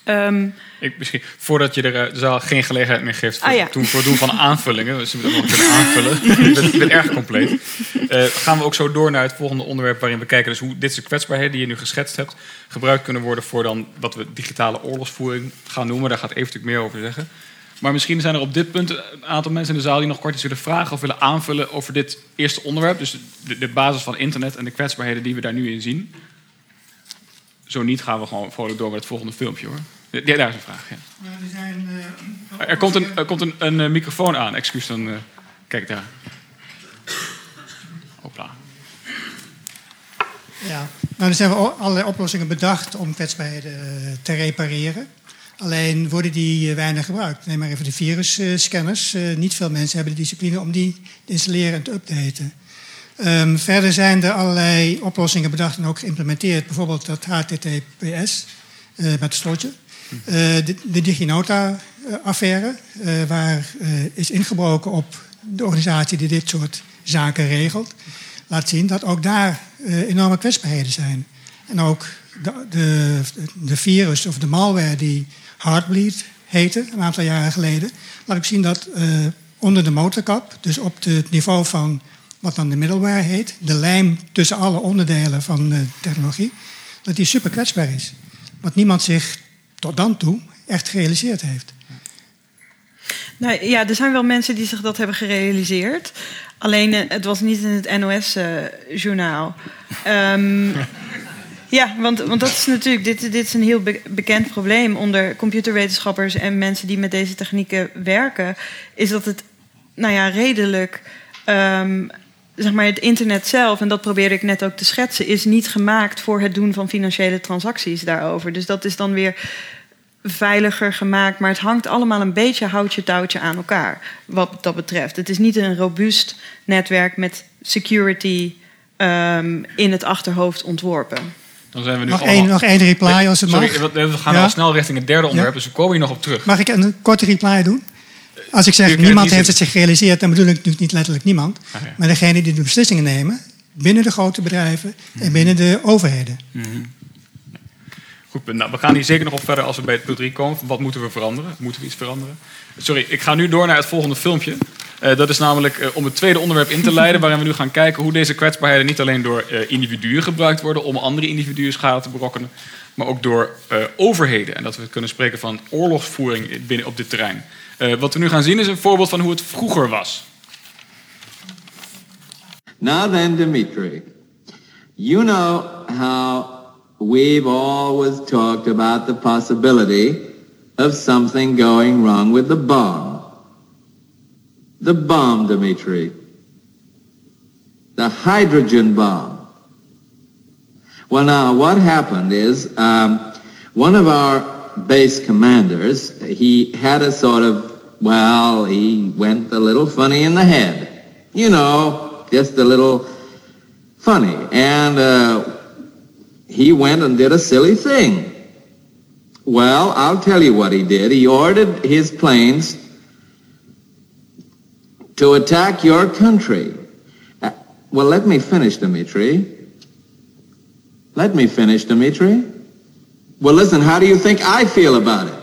Um, ik, misschien, voordat je er uh, de zaal geen gelegenheid meer geeft voor, ah, ja. toen, voor het doen van aanvullingen, dus we nog kunnen aanvullen. <laughs> je bent erg compleet. Uh, gaan we ook zo door naar het volgende onderwerp waarin we kijken dus hoe dit soort kwetsbaarheden die je nu geschetst hebt gebruikt kunnen worden voor dan wat we digitale oorlogsvoering gaan noemen. Daar gaat even natuurlijk meer over zeggen. Maar misschien zijn er op dit punt een aantal mensen in de zaal die nog kort iets willen vragen of willen aanvullen over dit eerste onderwerp. Dus de, de basis van internet en de kwetsbaarheden die we daar nu in zien. Zo niet gaan we gewoon vrolijk door met het volgende filmpje hoor. Ja, daar is een vraag. Ja. er, zijn, uh, er, komt een, er komt een, een, een microfoon aan, excuus dan. Uh, kijk daar. Hopla. Ja, nou, er zijn allerlei oplossingen bedacht om kwetsbaarheden uh, te repareren. Alleen worden die weinig gebruikt. Neem maar even de virusscanners. niet veel mensen hebben de discipline om die te installeren en te updaten. Um, verder zijn er allerlei oplossingen bedacht en ook geïmplementeerd. Bijvoorbeeld dat HTTPS uh, met het slotje. Uh, de, DigiNota-affaire, uh, waar is ingebroken op de organisatie die dit soort zaken regelt, laat zien dat ook daar enorme kwetsbaarheden zijn. En ook de, de, virus of de malware die Heartbleed heette, een aantal jaren geleden, laat ik zien dat onder de motorkap, dus op het niveau van wat dan de middleware heet, de lijm tussen alle onderdelen van de technologie, dat die super kwetsbaar is. Wat niemand zich tot dan toe echt gerealiseerd heeft. Nou ja, er zijn wel mensen die zich dat hebben gerealiseerd. Alleen uh, het was niet in het NOS-journaal. Uh, um, <laughs> ja, want, want dat is natuurlijk, dit, dit is een heel be bekend probleem onder computerwetenschappers en mensen die met deze technieken werken. Is dat het, nou ja, redelijk. Um, zeg maar, het internet zelf, en dat probeerde ik net ook te schetsen, is niet gemaakt voor het doen van financiële transacties daarover. Dus dat is dan weer veiliger gemaakt, maar het hangt allemaal een beetje houtje touwtje aan elkaar wat dat betreft. Het is niet een robuust netwerk met security um, in het achterhoofd ontworpen. Dan zijn we nu nog, één, nog één reply als het Sorry, mag. We gaan ja? al snel richting het derde onderwerp, ja? dus we komen hier nog op terug. Mag ik een korte reply doen? Als ik zeg niemand heeft het zich gerealiseerd, dan bedoel ik natuurlijk niet letterlijk niemand. Ah, ja. Maar degene die de beslissingen nemen, binnen de grote bedrijven en binnen de overheden. Goed, punt. nou, we gaan hier zeker nog op verder als we bij het punt 3 komen. Wat moeten we veranderen? Moeten we iets veranderen? Sorry, ik ga nu door naar het volgende filmpje. Eh, dat is namelijk eh, om het tweede onderwerp in te leiden, waarin we nu gaan kijken hoe deze kwetsbaarheden niet alleen door eh, individuen gebruikt worden om andere individuen schade te berokkenen, maar ook door overheden. En dat we kunnen spreken van oorlogsvoering binnen op dit terrein. Wat we nu gaan zien is een voorbeeld van hoe het vroeger was. Now then, Dimitri, you know how we've always talked about the possibility of something going wrong with the bomb. The bomb, Dimitri. The hydrogen bomb. Well, now, what happened is um, one of our base commanders, he had a sort of, well, he went a little funny in the head. You know, just a little funny. And uh, he went and did a silly thing. Well, I'll tell you what he did. He ordered his planes to attack your country. Uh, well, let me finish, Dmitri. Let me finish, Dmitri. Well, listen, how do you think I feel about it?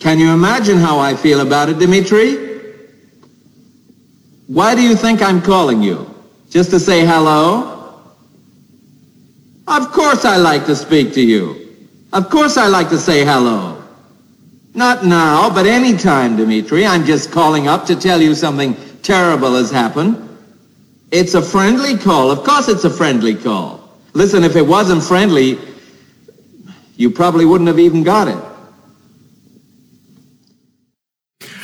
Can you imagine how I feel about it, Dmitri? Why do you think I'm calling you? Just to say hello? Of course I like to speak to you. Of course I like to say hello. Not now, but any time, Dmitri. I'm just calling up to tell you something terrible has happened. It's a friendly call. Of course it's a friendly call. Listen, if it wasn't friendly, you probably wouldn't have even got it.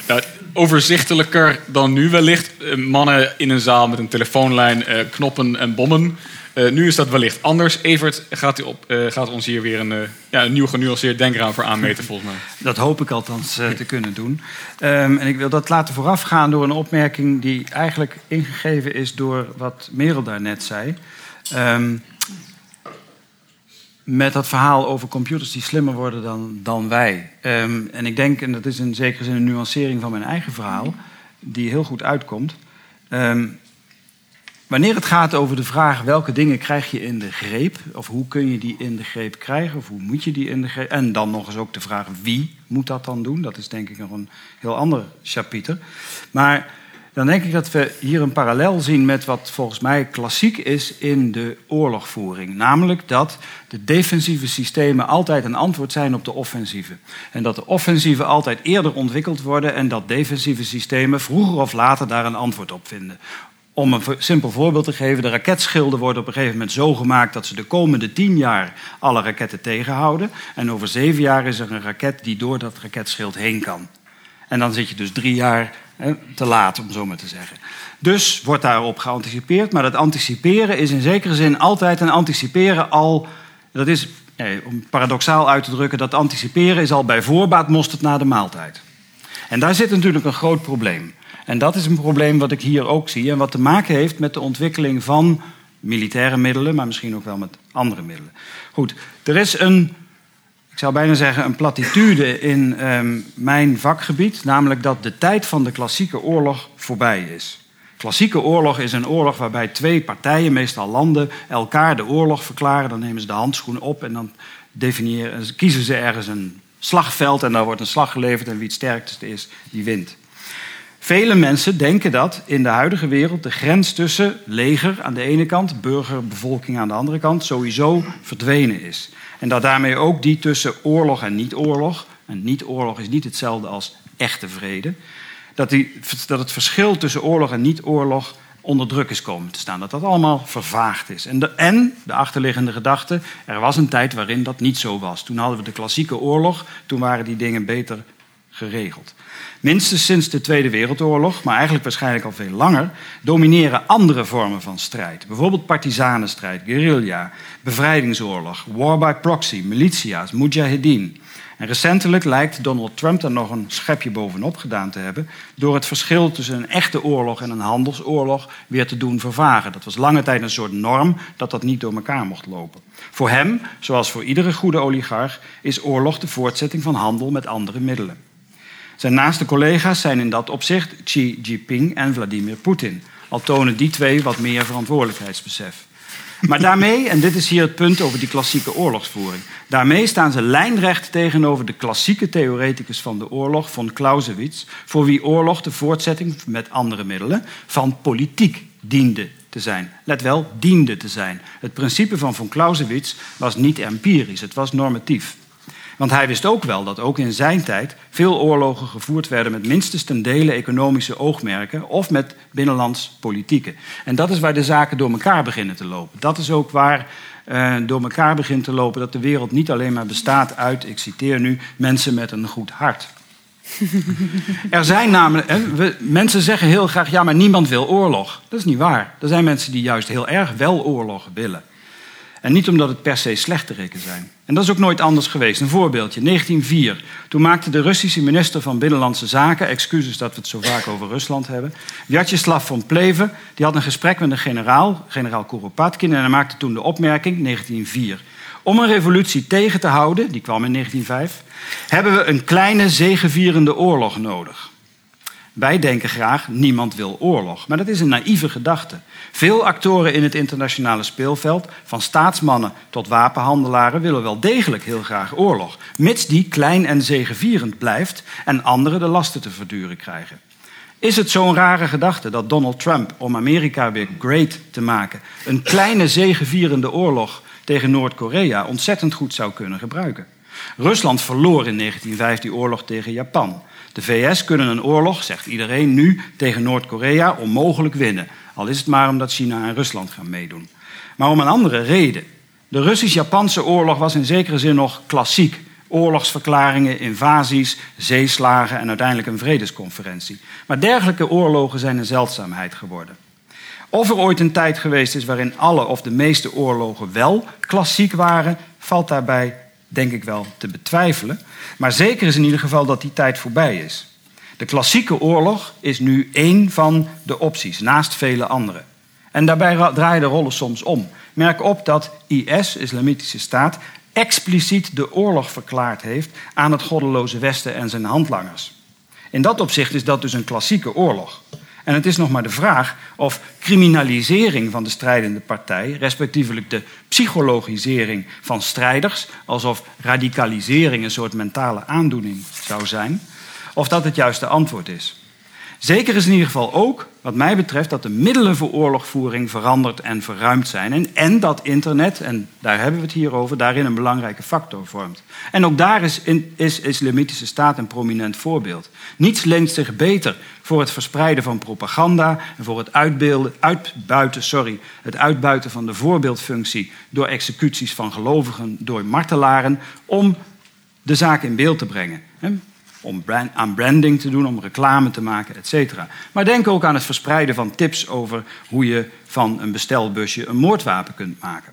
Nou, overzichtelijker dan nu wellicht. Eh, mannen in een zaal met een telefoonlijn, eh, knoppen en bommen. Eh, nu is dat wellicht anders. Evert gaat, op, eh, gaat ons hier weer een, eh, ja, een nieuw genuanceerd denkraam voor aanmeten, volgens mij. <laughs> Dat hoop ik althans te kunnen doen. Ehm, en ik wil dat laten voorafgaan door een opmerking die eigenlijk ingegeven is door wat Merel daarnet zei. Ehm, met dat verhaal over computers die slimmer worden dan, dan wij. Ehm, en ik denk, en dat is in zekere zin een nuancering van mijn eigen verhaal, die heel goed uitkomt. Wanneer het gaat over de vraag welke dingen krijg je in de greep, of hoe kun je die in de greep krijgen, of hoe moet je die in de greep, en dan nog eens ook de vraag wie moet dat dan doen, dat is denk ik nog een heel ander chapiter. Maar dan denk ik dat we hier een parallel zien met wat volgens mij klassiek is in de oorlogvoering. Namelijk dat de defensieve systemen altijd een antwoord zijn op de offensieve. En dat de offensieve altijd eerder ontwikkeld worden en dat defensieve systemen vroeger of later daar een antwoord op vinden. Om een simpel voorbeeld te geven, de raketschilden worden op een gegeven moment zo gemaakt dat ze de komende tien jaar alle raketten tegenhouden. En over zeven jaar is er een raket die door dat raketschild heen kan. En dan zit je dus drie jaar hè, te laat, om zo maar te zeggen. Dus wordt daarop geanticipeerd. Maar dat anticiperen is in zekere zin altijd een anticiperen al. Dat is, om paradoxaal uit te drukken, dat anticiperen is al bij voorbaat mosterd na de maaltijd. En daar zit natuurlijk een groot probleem. En dat is een probleem wat ik hier ook zie en wat te maken heeft met de ontwikkeling van militaire middelen, maar misschien ook wel met andere middelen. Goed, er is een, ik zou bijna zeggen, een platitude in ehm, mijn vakgebied, namelijk dat de tijd van de klassieke oorlog voorbij is. Klassieke oorlog is een oorlog waarbij twee partijen, meestal landen, elkaar de oorlog verklaren. Dan nemen ze de handschoen op en dan definiëren, kiezen ze ergens een slagveld en daar wordt een slag geleverd en wie het sterkste is, die wint. Vele mensen denken dat in de huidige wereld de grens tussen leger aan de ene kant, burgerbevolking aan de andere kant, sowieso verdwenen is. En dat daarmee ook die tussen oorlog en niet-oorlog, en niet-oorlog is niet hetzelfde als echte vrede, dat, die, dat het verschil tussen oorlog en niet-oorlog onder druk is komen te staan. Dat dat allemaal vervaagd is. En de, en de achterliggende gedachte, er was een tijd waarin dat niet zo was. Toen hadden we de klassieke oorlog, toen waren die dingen beter geregeld. Minstens sinds de Tweede Wereldoorlog, maar eigenlijk waarschijnlijk al veel langer, domineren andere vormen van strijd. Bijvoorbeeld partisanenstrijd, guerrilla, bevrijdingsoorlog, war by proxy, militia's, mujahideen. En recentelijk lijkt Donald Trump daar nog een schepje bovenop gedaan te hebben door het verschil tussen een echte oorlog en een handelsoorlog weer te doen vervagen. Dat was lange tijd een soort norm dat dat niet door elkaar mocht lopen. Voor hem, zoals voor iedere goede oligarch, is oorlog de voortzetting van handel met andere middelen. Zijn naaste collega's zijn in dat opzicht Xi Jinping en Vladimir Poetin. Al tonen die twee wat meer verantwoordelijkheidsbesef. Maar daarmee, en dit is hier het punt over die klassieke oorlogsvoering, daarmee staan ze lijnrecht tegenover de klassieke theoreticus van de oorlog, von Clausewitz, voor wie oorlog de voortzetting met andere middelen van politiek diende te zijn. Let wel, diende te zijn. Het principe van von Clausewitz was niet empirisch, het was normatief. Want hij wist ook wel dat ook in zijn tijd veel oorlogen gevoerd werden met minstens ten dele economische oogmerken of met binnenlands politieke. En dat is waar de zaken door elkaar beginnen te lopen. Dat is ook waar uh, door elkaar begint te lopen dat de wereld niet alleen maar bestaat uit, ik citeer nu, mensen met een goed hart. <laughs> er zijn namelijk, we, mensen zeggen heel graag, ja, maar niemand wil oorlog. Dat is niet waar. Er zijn mensen die juist heel erg wel oorlog willen. En niet omdat het per se slechteriken zijn. En dat is ook nooit anders geweest. Een voorbeeldje, 1904. Toen maakte de Russische minister van Binnenlandse Zaken... excuses dat we het zo vaak over Rusland hebben... Vyacheslav von Pleven, die had een gesprek met een generaal... generaal Kuropatkin, en hij maakte toen de opmerking, 1904... Om een revolutie tegen te houden, die kwam in 1905, hebben we een kleine zegevierende oorlog nodig. Wij denken graag, niemand wil oorlog. Maar dat is een naïeve gedachte. Veel actoren in het internationale speelveld, van staatsmannen tot wapenhandelaren, willen wel degelijk heel graag oorlog. Mits die klein en zegevierend blijft en anderen de lasten te verduren krijgen. Is het zo'n rare gedachte dat Donald Trump, om Amerika weer great te maken, een kleine zegevierende oorlog tegen Noord-Korea ontzettend goed zou kunnen gebruiken? Rusland verloor in 1905 die oorlog tegen Japan. De VS kunnen een oorlog, zegt iedereen nu, tegen Noord-Korea onmogelijk winnen. Al is het maar omdat China en Rusland gaan meedoen. Maar om een andere reden. De Russisch-Japanse oorlog was in zekere zin nog klassiek. Oorlogsverklaringen, invasies, zeeslagen en uiteindelijk een vredesconferentie. Maar dergelijke oorlogen zijn een zeldzaamheid geworden. Of er ooit een tijd geweest is waarin alle of de meeste oorlogen wel klassiek waren, valt daarbij denk ik wel te betwijfelen. Maar zeker is in ieder geval dat die tijd voorbij is. De klassieke oorlog is nu één van de opties, naast vele andere. En daarbij draaien de rollen soms om. Merk op dat IS, Islamitische Staat, expliciet de oorlog verklaard heeft aan het goddeloze Westen en zijn handlangers. In dat opzicht is dat dus een klassieke oorlog. En het is nog maar de vraag of criminalisering van de strijdende partij, respectievelijk de psychologisering van strijders, alsof radicalisering een soort mentale aandoening zou zijn, of dat het juiste antwoord is. Zeker is in ieder geval ook, wat mij betreft, dat de middelen voor oorlogvoering veranderd en verruimd zijn. En, en dat internet, en daar hebben we het hier over, daarin een belangrijke factor vormt. En ook daar is, is Islamitische Staat een prominent voorbeeld. Niets leent zich beter voor het verspreiden van propaganda en voor het uitbeelden, uitbuiten, sorry, het uitbuiten van de voorbeeldfunctie door executies van gelovigen door martelaren om de zaak in beeld te brengen om brand, aan branding te doen, om reclame te maken, etc. Maar denk ook aan het verspreiden van tips over hoe je van een bestelbusje een moordwapen kunt maken.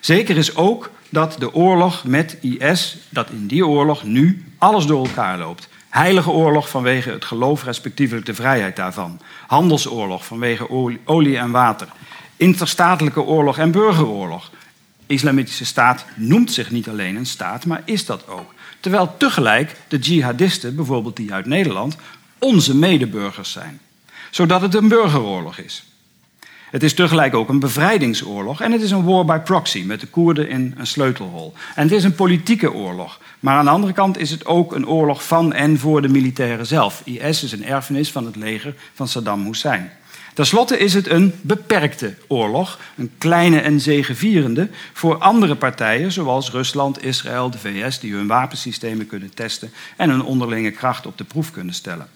Zeker is ook dat de oorlog met IS, dat in die oorlog nu alles door elkaar loopt. Heilige oorlog vanwege het geloof, respectievelijk de vrijheid daarvan. Handelsoorlog vanwege olie en water. Interstatelijke oorlog en burgeroorlog. Islamitische staat noemt zich niet alleen een staat, maar is dat ook. Terwijl tegelijk de jihadisten, bijvoorbeeld die uit Nederland, onze medeburgers zijn. Zodat het een burgeroorlog is. Het is tegelijk ook een bevrijdingsoorlog en het is een war by proxy met de Koerden in een sleutelhol. En het is een politieke oorlog. Maar aan de andere kant is het ook een oorlog van en voor de militairen zelf. IS is een erfenis van het leger van Saddam Hussein. Ten slotte is het een beperkte oorlog, een kleine en zegevierende voor andere partijen zoals Rusland, Israël, de VS, die hun wapensystemen kunnen testen en hun onderlinge kracht op de proef kunnen stellen.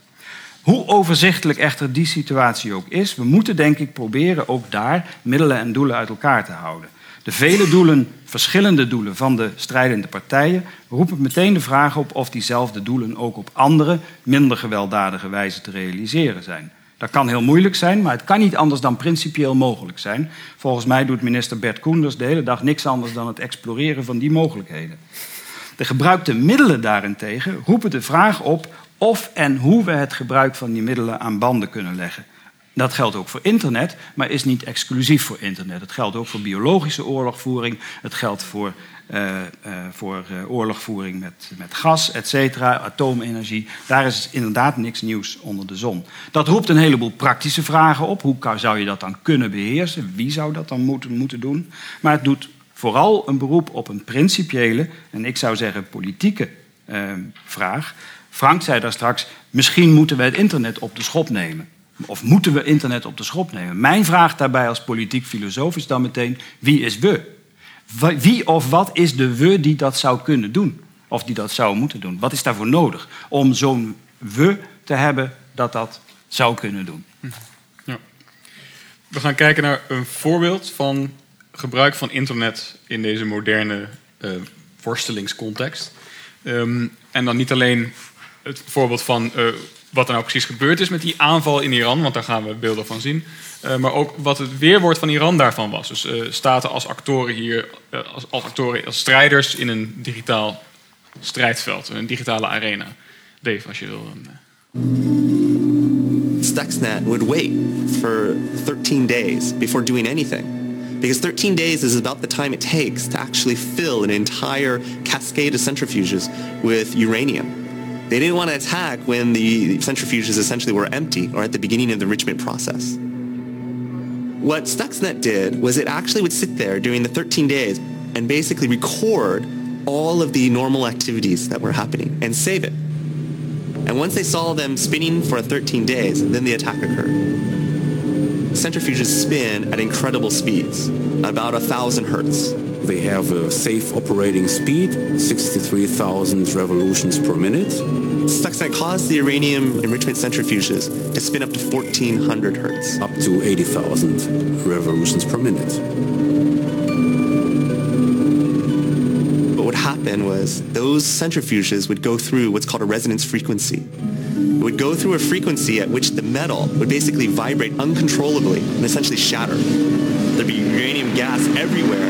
Hoe overzichtelijk echter die situatie ook is, we moeten denk ik proberen ook daar middelen en doelen uit elkaar te houden. De vele doelen, verschillende doelen van de strijdende partijen roepen meteen de vraag op of diezelfde doelen ook op andere, minder gewelddadige wijze te realiseren zijn. Dat kan heel moeilijk zijn, maar het kan niet anders dan principieel mogelijk zijn. Volgens mij doet minister Bert Koenders de hele dag niks anders dan het exploreren van die mogelijkheden. De gebruikte middelen daarentegen roepen de vraag op of en hoe we het gebruik van die middelen aan banden kunnen leggen. Dat geldt ook voor internet, maar is niet exclusief voor internet. Het geldt ook voor biologische oorlogvoering. Het geldt voor, voor uh, oorlogvoering met, met gas, et cetera, atoomenergie. Daar is inderdaad niks nieuws onder de zon. Dat roept een heleboel praktische vragen op. Hoe zou je dat dan kunnen beheersen? Wie zou dat dan moeten, moeten doen? Maar het doet vooral een beroep op een principiële, en ik zou zeggen politieke vraag. Frank zei daar straks, misschien moeten we het internet op de schop nemen. Of moeten we internet op de schop nemen? Mijn vraag daarbij als politiek filosoof is dan meteen: wie is we? Wie of wat is de we die dat zou kunnen doen? Of die dat zou moeten doen? Wat is daarvoor nodig om zo'n we te hebben dat dat zou kunnen doen? Ja. We gaan kijken naar een voorbeeld van gebruik van internet in deze moderne uh, worstelingscontext. Um, en dan niet alleen het voorbeeld van uh, wat er nou precies gebeurd is met die aanval in Iran, want daar gaan we beelden van zien. Uh, maar ook wat het weerwoord van Iran daarvan was. Dus uh, staten als actoren hier, als, als, actoren, als strijders in een digitaal strijdveld, een digitale arena. Dave, als je wil. Stuxnet would wait for 13 days before doing anything. Because 13 days is about the time it takes to actually fill an entire cascade of centrifuges with uranium. They didn't want to attack when the centrifuges essentially were empty or at the beginning of the enrichment process. What Stuxnet did was it actually would sit there during the 13 days and basically record all of the normal activities that were happening and save it. And once they saw them spinning for 13 days, then the attack occurred. Centrifuges spin at incredible speeds, about a thousand hertz. They have a safe operating speed, 63,000 revolutions per minute. Stuxnet caused the uranium enrichment centrifuges to spin up to 1400 hertz. Up to 80,000 revolutions per minute. But what happened was those centrifuges would go through what's called a resonance frequency. It would go through a frequency at which the metal would basically vibrate uncontrollably and essentially shatter. There'd be uranium gas everywhere.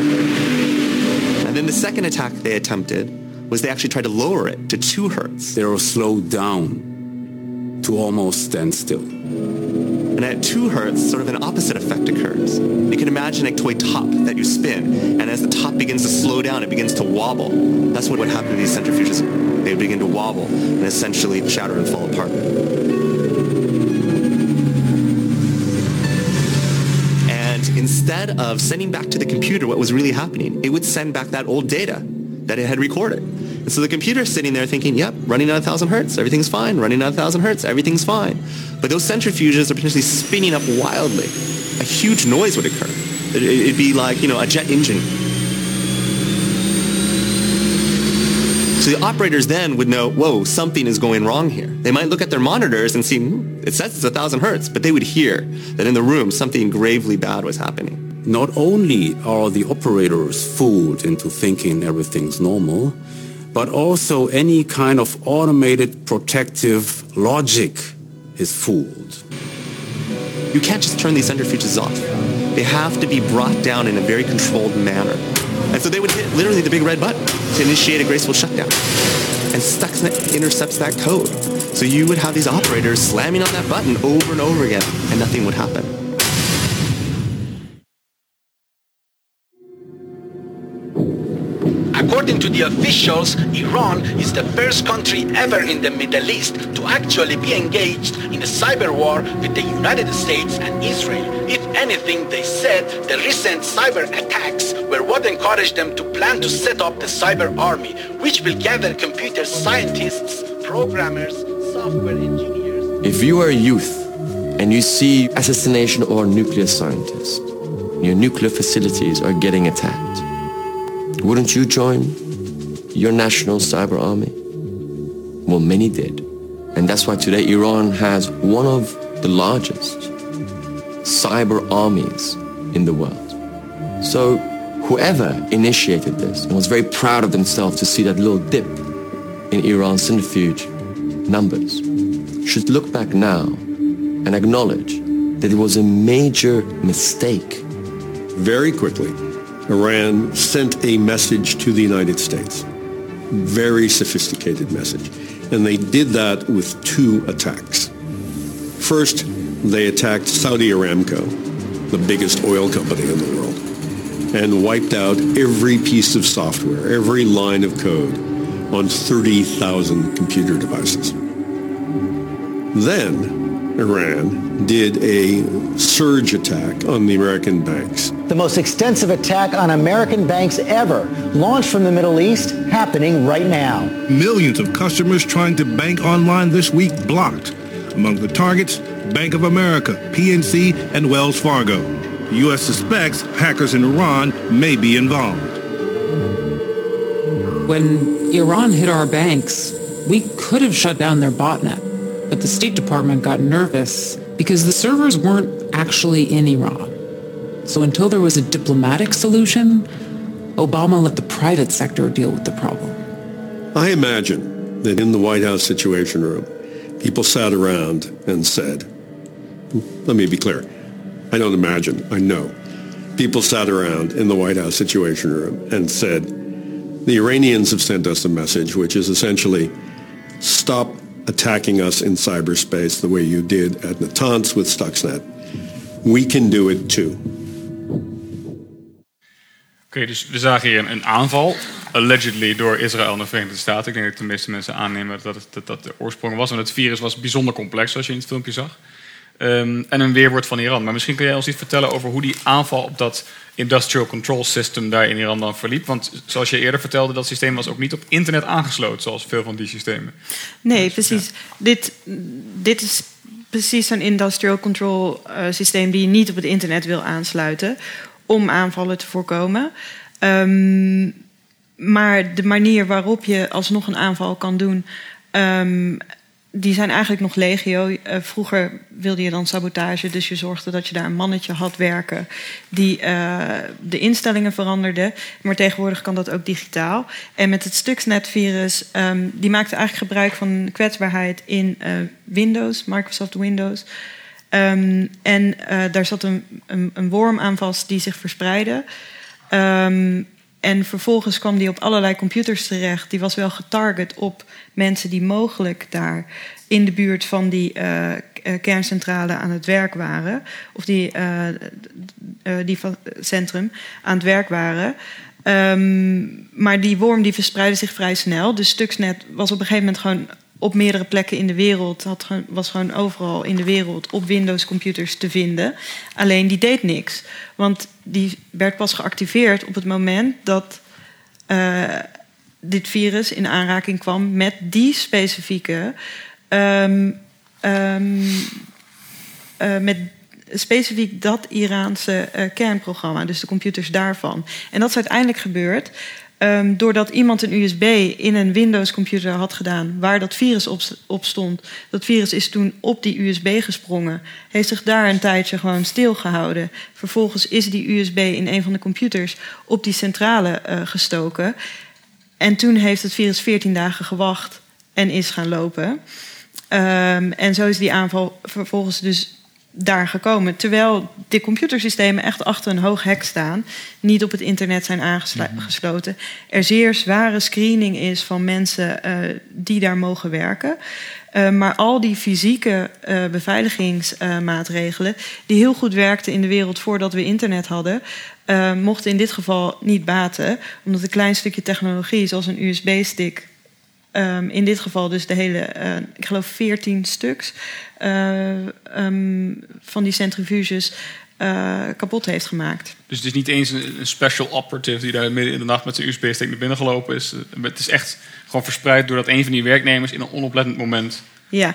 And then the second attack they attempted was they actually tried to lower it to 2 hertz. They were slowed down to almost stand still. And at 2 hertz, sort of an opposite effect occurs. You can imagine a toy top that you spin, and as the top begins to slow down, it begins to wobble. That's what would happen to these centrifuges. They would begin to wobble and essentially shatter and fall apart. And instead of sending back to the computer what was really happening, it would send back that old data that it had recorded. And so the computer's sitting there thinking, yep, running at 1,000 hertz, everything's fine. Running at 1,000 hertz, everything's fine. But those centrifuges are potentially spinning up wildly. A huge noise would occur. It'd be like, you know, a jet engine. So the operators then would know, whoa, something is going wrong here. They might look at their monitors and see, hmm, it says it's 1,000 hertz, but they would hear that in the room something gravely bad was happening. Not only are the operators fooled into thinking everything's normal, but also any kind of automated protective logic is fooled. You can't just turn these centrifuges off. They have to be brought down in a very controlled manner. And so they would hit literally the big red button to initiate a graceful shutdown. And Stuxnet intercepts that code. So you would have these operators slamming on that button over and over again, and nothing would happen. Officials, Iran is the first country ever in the Middle East to actually be engaged in a cyber war with the United States and Israel. If anything, they said the recent cyber attacks were what encouraged them to plan to set up the cyber army, which will gather computer scientists, programmers, software engineers. If you are a youth and you see assassination or nuclear scientists, your nuclear facilities are getting attacked, wouldn't you join your national cyber army? Well, many did. And that's why today Iran has one of the largest cyber armies in the world. So whoever initiated this and was very proud of themselves to see that little dip in Iran's centrifuge numbers should look back now and acknowledge that it was a major mistake. Very quickly, Iran sent a message to the United States. Very sophisticated message. And they did that with two attacks. First, they attacked Saudi Aramco, the biggest oil company in the world, and wiped out every piece of software, every line of code on 30,000 computer devices. Then Iran did a surge attack on the American banks. The most extensive attack on American banks ever, launched from the Middle East, happening right now. Millions of customers trying to bank online this week blocked. Among the targets, Bank of America, PNC, and Wells Fargo. The U.S. suspects hackers in Iran may be involved. When Iran hit our banks, we could have shut down their botnet, but the State Department got nervous because the servers weren't actually in Iran. So until there was a diplomatic solution, Obama let the private sector deal with the problem. I imagine that in the White House Situation Room, people sat around and said, let me be clear, I don't imagine, I know. People sat around in the White House Situation Room and said, the Iranians have sent us a message which is essentially stop attacking us in cyberspace the way you did at Natanz with Stuxnet. We can do it too. Oké, dus we zagen hier een, een, aanval, allegedly door Israël en de Verenigde Staten. Ik denk dat de meeste mensen aannemen dat het, dat, dat de oorsprong was. Want het virus was bijzonder complex, zoals je in het filmpje zag. Um, en een weerwoord van Iran. Maar misschien kun jij ons iets vertellen over hoe die aanval op dat industrial control system daar in Iran dan verliep. Want zoals je eerder vertelde, dat systeem was ook niet op internet aangesloten, zoals veel van die systemen. Nee, dus, precies. Ja. Dit, dit is precies zo'n industrial control uh, systeem die je niet op het internet wil aansluiten om aanvallen te voorkomen. Um, maar de manier waarop je alsnog een aanval kan doen, um, die zijn eigenlijk nog legio. Uh, vroeger wilde je dan sabotage, dus je zorgde dat je daar een mannetje had werken die uh, de instellingen veranderde. Maar tegenwoordig kan dat ook digitaal. En met het Stuxnet-virus, um, die maakte eigenlijk gebruik van kwetsbaarheid in uh, Windows, Microsoft Windows. Um, en daar zat een, een, een, worm aan vast die zich verspreidde. Um, en vervolgens kwam die op allerlei computers terecht. Die was wel getarget op mensen die mogelijk daar in de buurt van die uh, kerncentrale aan het werk waren. Of die, uh, die centrum aan het werk waren. Um, maar die worm die verspreidde zich vrij snel. Dus Stuxnet was op een gegeven moment gewoon op meerdere plekken in de wereld. Had, was gewoon overal in de wereld op Windows-computers te vinden. Alleen die deed niks. Want die werd pas geactiveerd op het moment dat uh, dit virus in aanraking kwam met die specifieke. Um, um, uh, met specifiek dat Iraanse uh, kernprogramma, dus de computers daarvan. En dat is uiteindelijk gebeurd Um, doordat iemand een USB in een Windows-computer had gedaan waar dat virus op, stond. Dat virus is toen op die USB gesprongen. Heeft zich daar een tijdje gewoon stilgehouden. Vervolgens is die USB in een van de computers op die centrale uh, gestoken. En toen heeft het virus 14 dagen gewacht en is gaan lopen. Um, en zo is die aanval vervolgens dus daar gekomen. Terwijl de computersystemen echt achter een hoog hek staan, niet op het internet zijn aangesloten. Er zeer zware screening is van mensen uh, die daar mogen werken. Uh, maar al die fysieke uh, beveiligingsmaatregelen, die heel goed werkten in de wereld voordat we internet hadden, mochten in dit geval niet baten, omdat een klein stukje technologie, zoals een USB-stick, Um, in dit geval dus de hele, uh, ik geloof 14 stuks um, van die centrifuges uh, kapot heeft gemaakt. Dus het is niet eens een, een, special operative die daar midden in de nacht met zijn USB-stick naar binnen gelopen is. Het is echt gewoon verspreid doordat een van die werknemers in een onoplettend moment. Ja.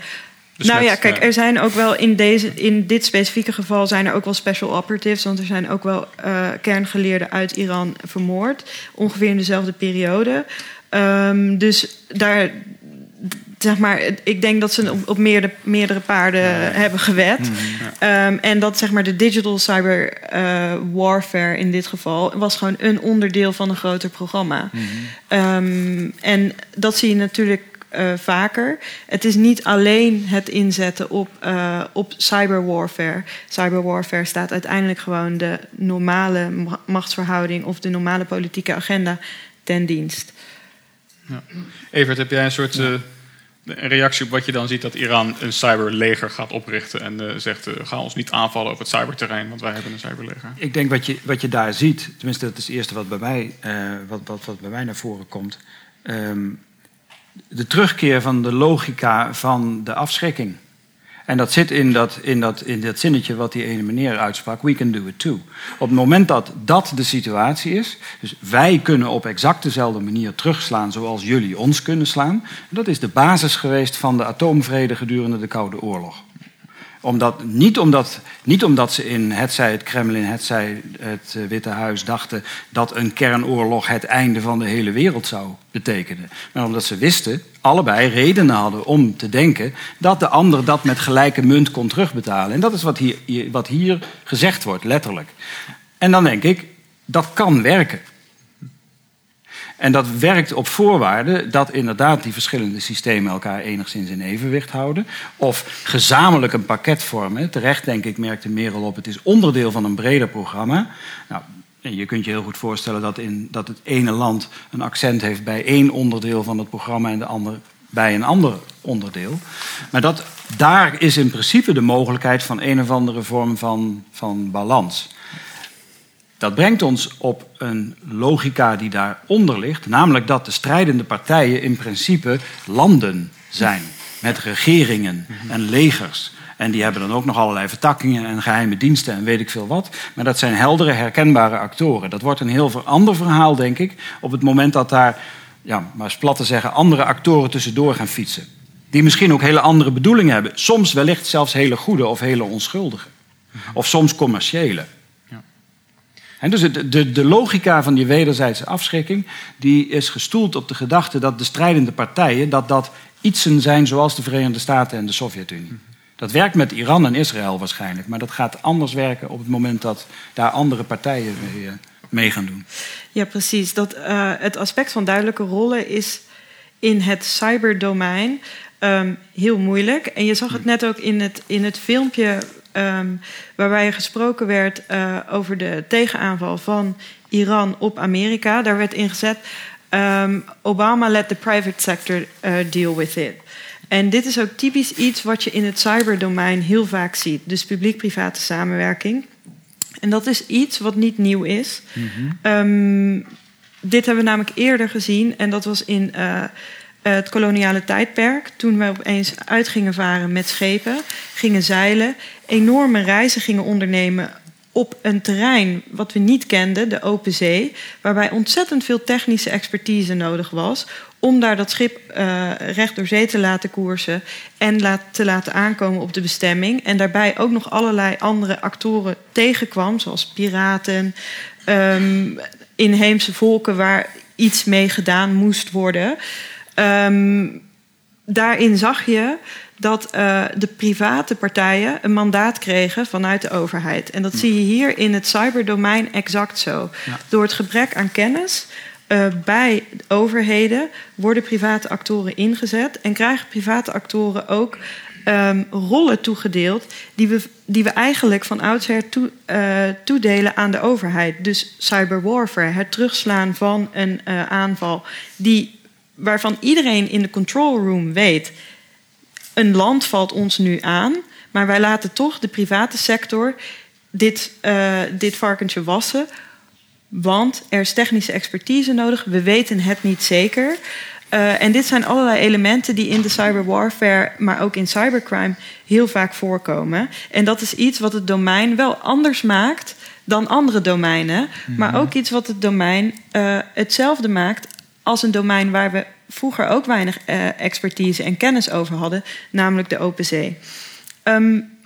nou ja, kijk, er zijn ook wel in, deze, in dit specifieke geval zijn er ook wel special operatives. Want er zijn ook wel uh, kerngeleerden uit Iran vermoord. Ongeveer in dezelfde periode. Um, dus daar, zeg maar, ik denk dat ze op, op meerdere, meerdere paarden ja. hebben gewet. Mm, ja. um, en dat zeg maar de digital cyber uh, warfare in dit geval was gewoon een onderdeel van een groter programma. Mm um, en dat zie je natuurlijk uh, vaker. Het is niet alleen het inzetten op, uh, op cyberwarfare. Cyberwarfare staat uiteindelijk gewoon de normale machtsverhouding of de normale politieke agenda ten dienst. Ja. Evert, heb jij een soort uh, een reactie op wat je dan ziet dat Iran een cyberleger gaat oprichten en eh, zegt: uh, ga ons niet aanvallen op het cyberterrein, want wij hebben een cyberleger. Ik denk wat je, wat je daar ziet, tenminste dat is het eerste wat bij mij, uh, wat, wat, wat bij mij naar voren komt. Um, de terugkeer van de logica van de afschrikking. En dat zit in dat, in, dat, in dat zinnetje wat die ene meneer uitsprak: We can do it too. Op het moment dat dat de situatie is, dus wij kunnen op exact dezelfde manier terugslaan zoals jullie ons kunnen slaan, dat is de basis geweest van de atoomvrede gedurende de Koude Oorlog omdat, niet, omdat, niet omdat ze in hetzij het Kremlin, hetzij het eh, Witte Huis dachten dat een kernoorlog het einde van de hele wereld zou betekenen. Maar omdat ze wisten, allebei redenen hadden om te denken dat de ander dat met gelijke munt kon terugbetalen. En dat is wat hier, wat hier gezegd wordt, letterlijk. En dan denk ik, dat kan werken. En dat werkt op voorwaarde dat inderdaad die verschillende systemen elkaar enigszins in evenwicht houden. Of gezamenlijk een pakket vormen. Terecht, denk ik, merkte Merel op, het is onderdeel van een breder programma. Nou, je kunt je heel goed voorstellen dat, in, dat het ene land een accent heeft bij één onderdeel van het programma en de andere bij een ander onderdeel. Maar dat, daar is in principe de mogelijkheid van een of andere vorm van, van balans. Dat brengt ons op een logica die daaronder ligt, namelijk dat de strijdende partijen in principe landen zijn met regeringen en legers. En die hebben dan ook nog allerlei vertakkingen en geheime diensten en weet ik veel wat. Maar dat zijn heldere, herkenbare actoren. Dat wordt een heel ander verhaal, denk ik, op het moment dat daar, ja, maar eens plat te zeggen, andere actoren tussendoor gaan fietsen. Die misschien ook hele andere bedoelingen hebben. Soms wellicht zelfs hele goede of hele onschuldige. Of soms commerciële. En dus de, de, de, logica van die wederzijdse afschrikking die is gestoeld op de gedachte dat de strijdende partijen dat dat ietsen zijn zoals de Verenigde Staten en de Sovjet-Unie. Dat werkt met Iran en Israël waarschijnlijk, maar dat gaat anders werken op het moment dat daar andere partijen mee, uh, mee gaan doen. Ja, precies. Dat, uh, het aspect van duidelijke rollen is in het cyberdomein um, heel moeilijk. En je zag het net ook in het, in het filmpje Um, waarbij er gesproken werd uh, over de tegenaanval van Iran op Amerika. Daar werd ingezet: um, Obama let the private sector uh, deal with it. En dit is ook typisch iets wat je in het cyberdomein heel vaak ziet. Dus publiek-private samenwerking. En dat is iets wat niet nieuw is. Mm -hmm. um, dit hebben we namelijk eerder gezien. En dat was in uh, het koloniale tijdperk. Toen we opeens uit gingen varen met schepen, gingen zeilen, enorme reizen gingen ondernemen op een terrein wat we niet kenden, de open zee, waarbij ontzettend veel technische expertise nodig was om daar dat schip uh, recht door zee te laten koersen en te laten aankomen op de bestemming. En daarbij ook nog allerlei andere actoren tegenkwam, zoals piraten, um, inheemse volken waar iets mee gedaan moest worden. Um, daarin zag je dat uh, de private partijen een mandaat kregen vanuit de overheid. En dat zie je hier in het cyberdomein exact zo. Ja. Door het gebrek aan kennis uh, bij overheden worden private actoren ingezet en krijgen private actoren ook um, rollen toegedeeld die we, die we eigenlijk van oudsher toe, uh, toedelen aan de overheid. Dus cyberwarfare, het terugslaan van een aanval die waarvan iedereen in de control room weet: een land valt ons nu aan, maar wij laten toch de private sector dit, uh, dit varkentje wassen. Want er is technische expertise nodig. We weten het niet zeker. Uh, en dit zijn allerlei elementen die in de cyberwarfare, maar ook in cybercrime, heel vaak voorkomen. En dat is iets wat het domein wel anders maakt dan andere domeinen. Maar ook iets wat het domein uh, hetzelfde maakt als een domein waar we vroeger ook weinig uh, expertise en kennis over hadden, namelijk de open zee. Um,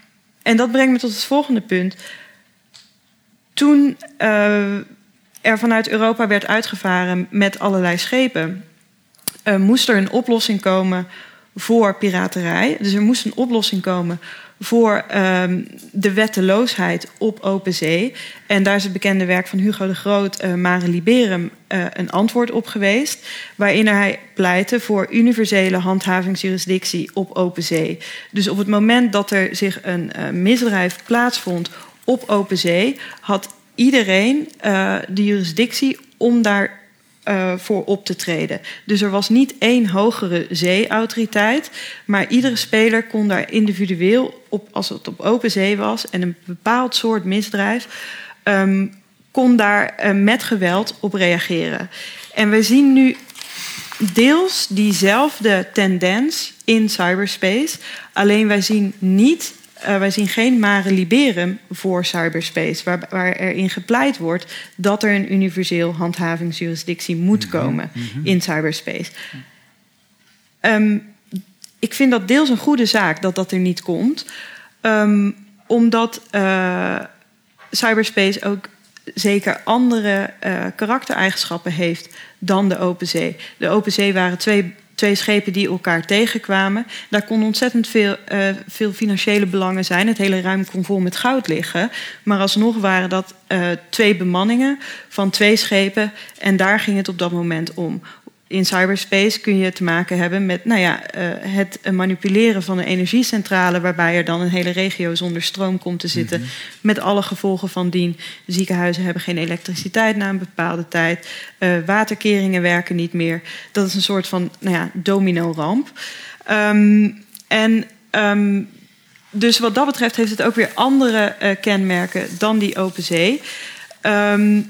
en dat brengt me tot het volgende punt. Toen uh, er vanuit Europa werd uitgevaren met allerlei schepen, uh, moest er een oplossing komen voor piraterij. Dus er moest een oplossing komen voor um, de wetteloosheid op open zee. En daar is het bekende werk van Hugo de Groot, uh, Mare Liberum, uh, een antwoord op geweest. Waarin hij pleitte voor universele handhavingsjurisdictie op open zee. Dus op het moment dat er zich een uh, misdrijf plaatsvond op open zee, had iedereen de jurisdictie om daar eh, voor op te treden. Dus er was niet één hogere zeeautoriteit, maar iedere speler kon daar individueel, op, als het op open zee was en een bepaald soort misdrijf, ehm, kon daar eh, met geweld op reageren. En we zien nu deels diezelfde tendens in cyberspace. Alleen wij zien niet, uh, wij zien geen mare liberum voor cyberspace, waar, waar erin gepleit wordt dat er een universeel handhavingsjurisdictie moet Mhm, komen in cyberspace. Ehm, ik vind dat deels een goede zaak dat dat er niet komt, Ehm, omdat eh, cyberspace ook zeker andere eh, karaktereigenschappen heeft dan de open zee. De open zee waren twee, twee schepen die elkaar tegenkwamen. Daar kon ontzettend veel, eh, veel financiële belangen zijn. Het hele ruim kon vol met goud liggen. Maar alsnog waren dat eh, twee bemanningen van twee schepen. En daar ging het op dat moment om. In cyberspace kun je te maken hebben met nou ja, eh, het manipuleren van een energiecentrale, waarbij er dan een hele regio zonder stroom komt te zitten. Met alle gevolgen van dien. Ziekenhuizen hebben geen elektriciteit na een bepaalde tijd. Eh, waterkeringen werken niet meer. Dat is een soort van nou ja, domino-ramp. Ehm, en ehm, dus wat dat betreft heeft het ook weer andere eh, kenmerken dan die open zee. Ehm,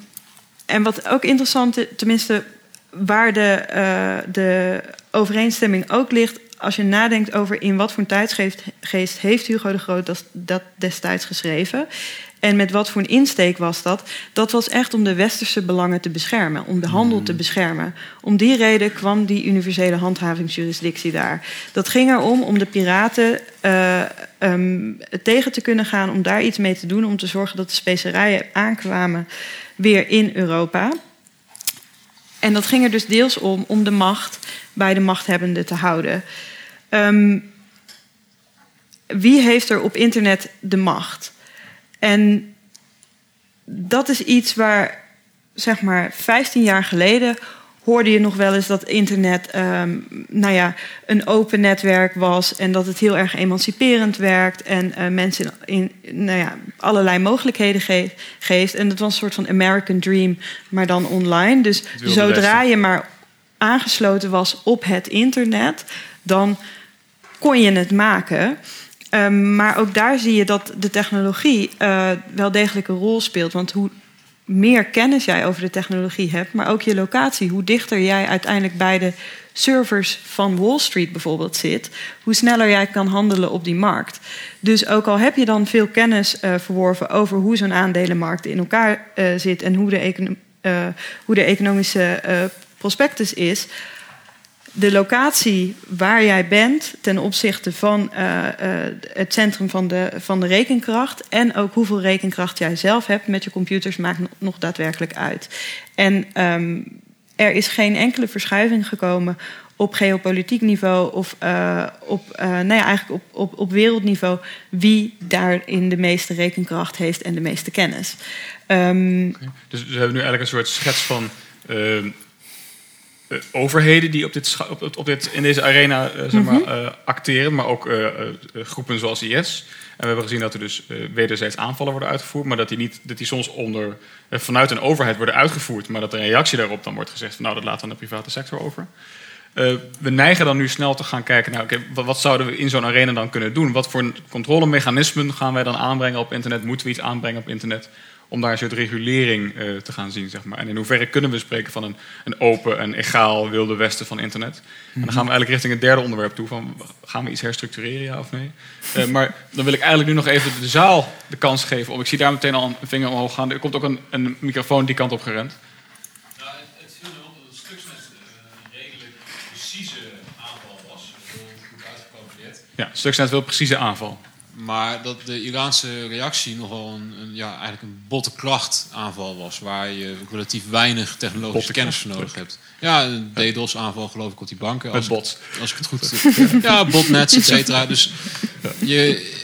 en wat ook interessant is, tenminste waar de, eh, de overeenstemming ook ligt, als je nadenkt over in wat voor een tijdsgeest geest heeft Hugo de Groot dat, dat destijds geschreven. En met wat voor een insteek was dat? Dat was echt om de westerse belangen te beschermen, om de handel te beschermen. Om die reden kwam die universele handhavingsjurisdictie daar. Dat ging erom om de piraten eh, ehm, tegen te kunnen gaan, om daar iets mee te doen, om te zorgen dat de specerijen aankwamen weer in Europa. En dat ging er dus deels om om de macht bij de machthebbenden te houden. Ehm, wie heeft er op internet de macht? En dat is iets waar, zeg maar, 15 jaar geleden hoorde je nog wel eens dat internet ehm, nou ja, een open netwerk was en dat het heel erg emanciperend werkt en eh, mensen in, nou ja, allerlei mogelijkheden ge- geeft. En dat was een soort van American Dream, maar dan online. Dus zodra je maar aangesloten was op het internet, dan kon je het maken. Ehm, maar ook daar zie je dat de technologie eh, wel degelijk een rol speelt. Want hoe meer kennis jij over de technologie hebt, maar ook je locatie, hoe dichter jij uiteindelijk bij de servers van Wall Street bijvoorbeeld zit, hoe sneller jij kan handelen op die markt. Dus ook al heb je dan veel kennis eh, verworven over hoe zo'n aandelenmarkt in elkaar eh, zit en hoe de, eh, hoe de economische prospectus is, de locatie waar jij bent ten opzichte van eh, eh, het centrum van de, van de rekenkracht en ook hoeveel rekenkracht jij zelf hebt met je computers maakt nog- daadwerkelijk uit. En ehm, er is geen enkele verschuiving gekomen op geopolitiek niveau of eh, op, nou ja, eigenlijk op, op, op wereldniveau wie daarin de meeste rekenkracht heeft en de meeste kennis. Ehm, Dus we hebben nu eigenlijk een soort schets van eh, eh, overheden die op dit, op, dit, in deze arena eh, zeg maar, Mhm. eh, acteren, maar ook eh, eh, groepen zoals IS. En we hebben gezien dat er dus eh, wederzijds aanvallen worden uitgevoerd, maar dat die, niet, dat die soms onder, eh, vanuit een overheid worden uitgevoerd, maar dat er reactie daarop dan wordt gezegd van nou dat we aan de private sector over. Eh, we neigen dan nu snel te gaan kijken naar oké, wat, wat zouden we in zo'n arena dan kunnen doen? Wat voor controlemechanismen gaan wij dan aanbrengen op internet? Moeten we iets aanbrengen op internet? Om daar een soort regulering eh, te gaan zien, zeg maar. En in hoeverre kunnen we spreken van een, een open en egaal wilde westen van internet? En dan gaan we eigenlijk richting het derde onderwerp toe. Van, gaan we iets herstructureren, ja of nee? Eh, maar dan wil ik eigenlijk nu nog even de zaal de kans geven. Om, ik zie daar meteen al een vinger omhoog gaan. Er komt ook een, een microfoon die kant op gerend. Nou, het, het viel dat het stuksnet een redelijk precieze aanval was. Heel goed uitgecalculeerd. Ja, Stuxnet wil precieze aanval. Maar dat de Iraanse reactie nogal een, een, ja, eigenlijk een botte kracht aanval was. Waar je relatief weinig technologische Botte kennis voor nodig hebt. Ja, een DDoS aanval geloof ik op die banken. Met Als bots. Ik, als ik het goed... <laughs> ja, botnets, et cetera. Dus je...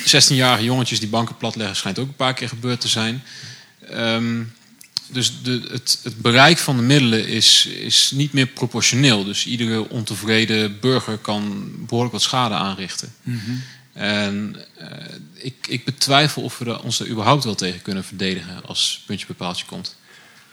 16-jarige jongetjes die banken platleggen schijnt ook een paar keer gebeurd te zijn. Ehm, dus de, het, het bereik van de middelen is, is niet meer proportioneel. Dus iedere ontevreden burger kan behoorlijk wat schade aanrichten. En eh, ik, ik betwijfel of we ons er überhaupt wel tegen kunnen verdedigen als puntje bij paaltje komt.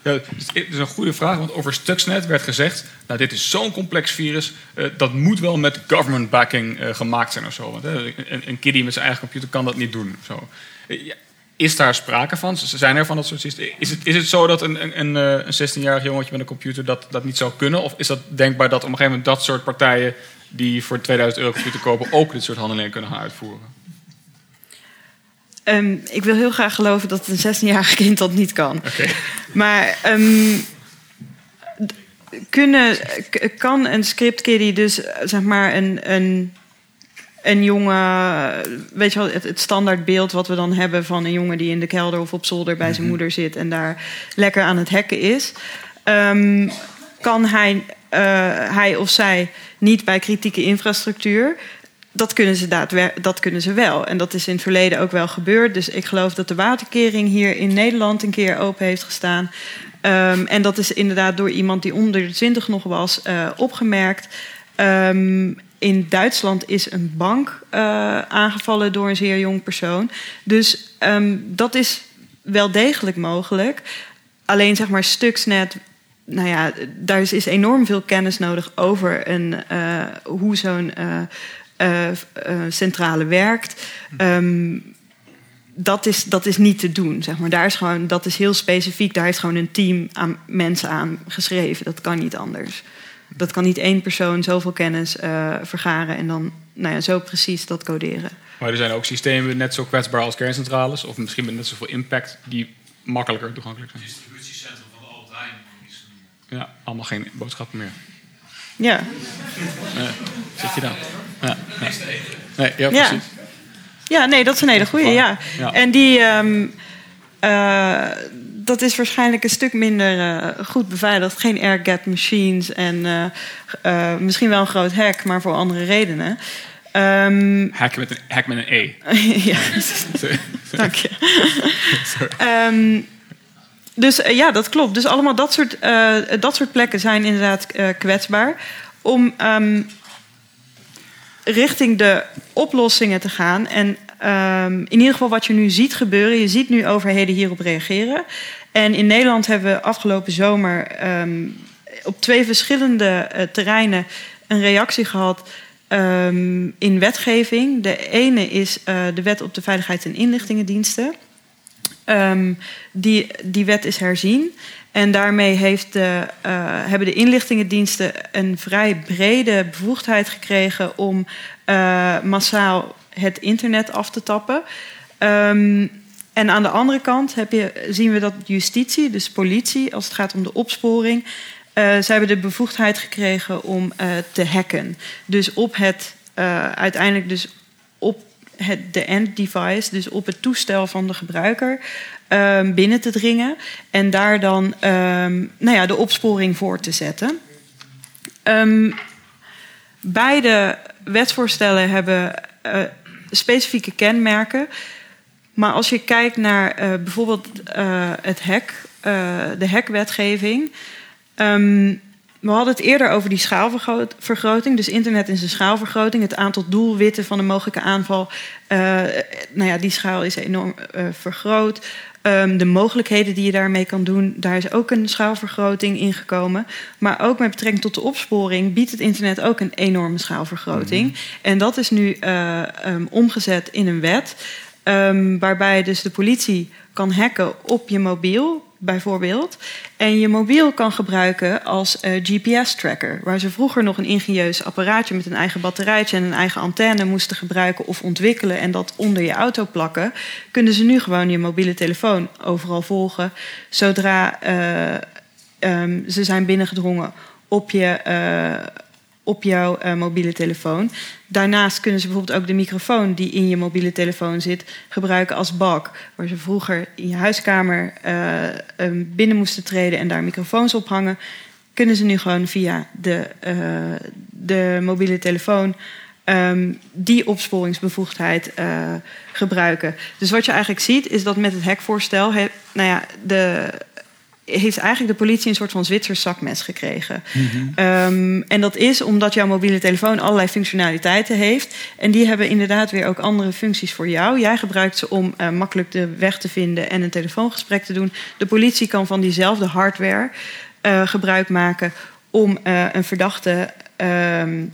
Ja, het is een goede vraag, want over Stuxnet werd gezegd... nou, dit is zo'n complex virus, uh, dat moet wel met government backing uh, gemaakt zijn of zo. Want een, een kiddie met zijn eigen computer kan dat niet doen. Zo. Ja, is daar sprake van? Zijn er van dat soort systemen? Is het, is het zo dat een, een, een 16-jarig jongetje met een computer dat, dat niet zou kunnen? Of is dat denkbaar dat op een gegeven moment dat soort partijen... die voor 2000 euro computer kopen, ook dit soort handelingen kunnen gaan uitvoeren? Um, ik wil heel graag geloven dat een 16-jarig kind dat niet kan. Okay. Maar um, kunnen, kan een script kiddie dus zeg maar een, een, een jongen, weet je wel, het, het standaard beeld wat we dan hebben van een jongen die in de kelder of op zolder bij zijn moeder zit en daar lekker aan het hacken is, um, kan hij, uh, hij of zij niet bij kritieke infrastructuur dat kunnen, ze dat kunnen ze wel. En dat is in het verleden ook wel gebeurd. Dus ik geloof dat de waterkering hier in Nederland een keer open heeft gestaan. Um, en dat is inderdaad door iemand die onder de 20 nog was uh, opgemerkt. Um, in Duitsland is een bank uh, aangevallen door een zeer jong persoon. Dus um, dat is wel degelijk mogelijk. Alleen zeg maar Stuxnet nou ja, daar is, enorm veel kennis nodig over uh, hoe zo'n uh, uh, centrale werkt. Um, dat, is, dat is niet te doen. Zeg maar. Daar is gewoon, dat is heel specifiek. Daar heeft gewoon een team aan mensen aan geschreven. Dat kan niet anders. Dat kan niet één persoon zoveel kennis vergaren en dan nou ja, zo precies dat coderen. Maar er zijn ook systemen net zo kwetsbaar als kerncentrales, of misschien met net zoveel impact, die makkelijker toegankelijk zijn. Distributiecentrum van de Albert Heijn. Ja, allemaal geen boodschappen meer. Ja. Uh, zit je dan? Ja, ja. Nee, ja, precies. Ja. ja, nee, dat is een hele goede. Ja. ja. En die, um, uh, dat is waarschijnlijk een stuk minder uh, goed beveiligd. Geen air-gap machines en uh, misschien wel een groot hack, maar voor andere redenen. Um, hack, met een, hack met een E. <laughs> ja, <laughs> dank je. <laughs> um, dus uh, ja, dat klopt. Dus allemaal dat soort, uh, dat soort plekken zijn inderdaad uh, kwetsbaar. Om um, richting de oplossingen te gaan. En um, in ieder geval wat je nu ziet gebeuren. Je ziet nu overheden hierop reageren. En in Nederland hebben we afgelopen zomer um, op twee verschillende terreinen een reactie gehad. In wetgeving. De ene is de wet op de veiligheid en inlichtingendiensten. Um, die, die wet is herzien. En daarmee heeft de, uh, hebben de inlichtingendiensten een vrij brede bevoegdheid gekregen om uh, massaal het internet af te tappen. Um, en aan de andere kant heb je, zien we dat justitie, dus politie, als het gaat om de opsporing, uh, hebben de bevoegdheid gekregen om te hacken. Dus op het uiteindelijk dus het, de end device, dus op het toestel van de gebruiker, um, binnen te dringen en daar dan um, nou ja, de opsporing voor te zetten. Um, beide wetsvoorstellen hebben uh, specifieke kenmerken. Maar als je kijkt naar uh, bijvoorbeeld uh, het hek, de hekwetgeving. We hadden het eerder over die schaalvergroting. Dus internet is een schaalvergroting. Het aantal doelwitten van een mogelijke aanval. Uh, nou ja, die schaal is enorm uh, vergroot. Um, de mogelijkheden die je daarmee kan doen, daar is ook een schaalvergroting ingekomen. Maar ook met betrekking tot de opsporing biedt het internet ook een enorme schaalvergroting. Mm -hmm. En dat is nu uh, um, omgezet in een wet. Um, waarbij dus de politie kan hacken op je mobiel bijvoorbeeld. En je mobiel kan gebruiken als uh, GPS-tracker. Waar ze vroeger nog een ingenieus apparaatje met een eigen batterijtje en een eigen antenne moesten gebruiken of ontwikkelen en dat onder je auto plakken, kunnen ze nu gewoon je mobiele telefoon overal volgen. Zodra uh, um, ze zijn binnengedrongen op je. Op jouw uh, mobiele telefoon. Daarnaast kunnen ze bijvoorbeeld ook de microfoon die in je mobiele telefoon zit gebruiken als balk. Waar ze vroeger in je huiskamer uh, um, binnen moesten treden en daar microfoons op hangen, kunnen ze nu gewoon via de, uh, de mobiele telefoon um, die opsporingsbevoegdheid gebruiken. Dus wat je eigenlijk ziet is dat met het hackvoorstel, he, nou ja, de heeft eigenlijk de politie een soort van Zwitsers zakmes gekregen. Ehm, en dat is omdat jouw mobiele telefoon allerlei functionaliteiten heeft. En die hebben inderdaad weer ook andere functies voor jou. Jij gebruikt ze om eh, makkelijk de weg te vinden en een telefoongesprek te doen. De politie kan van diezelfde hardware eh, gebruik maken om eh, een verdachte. ehm,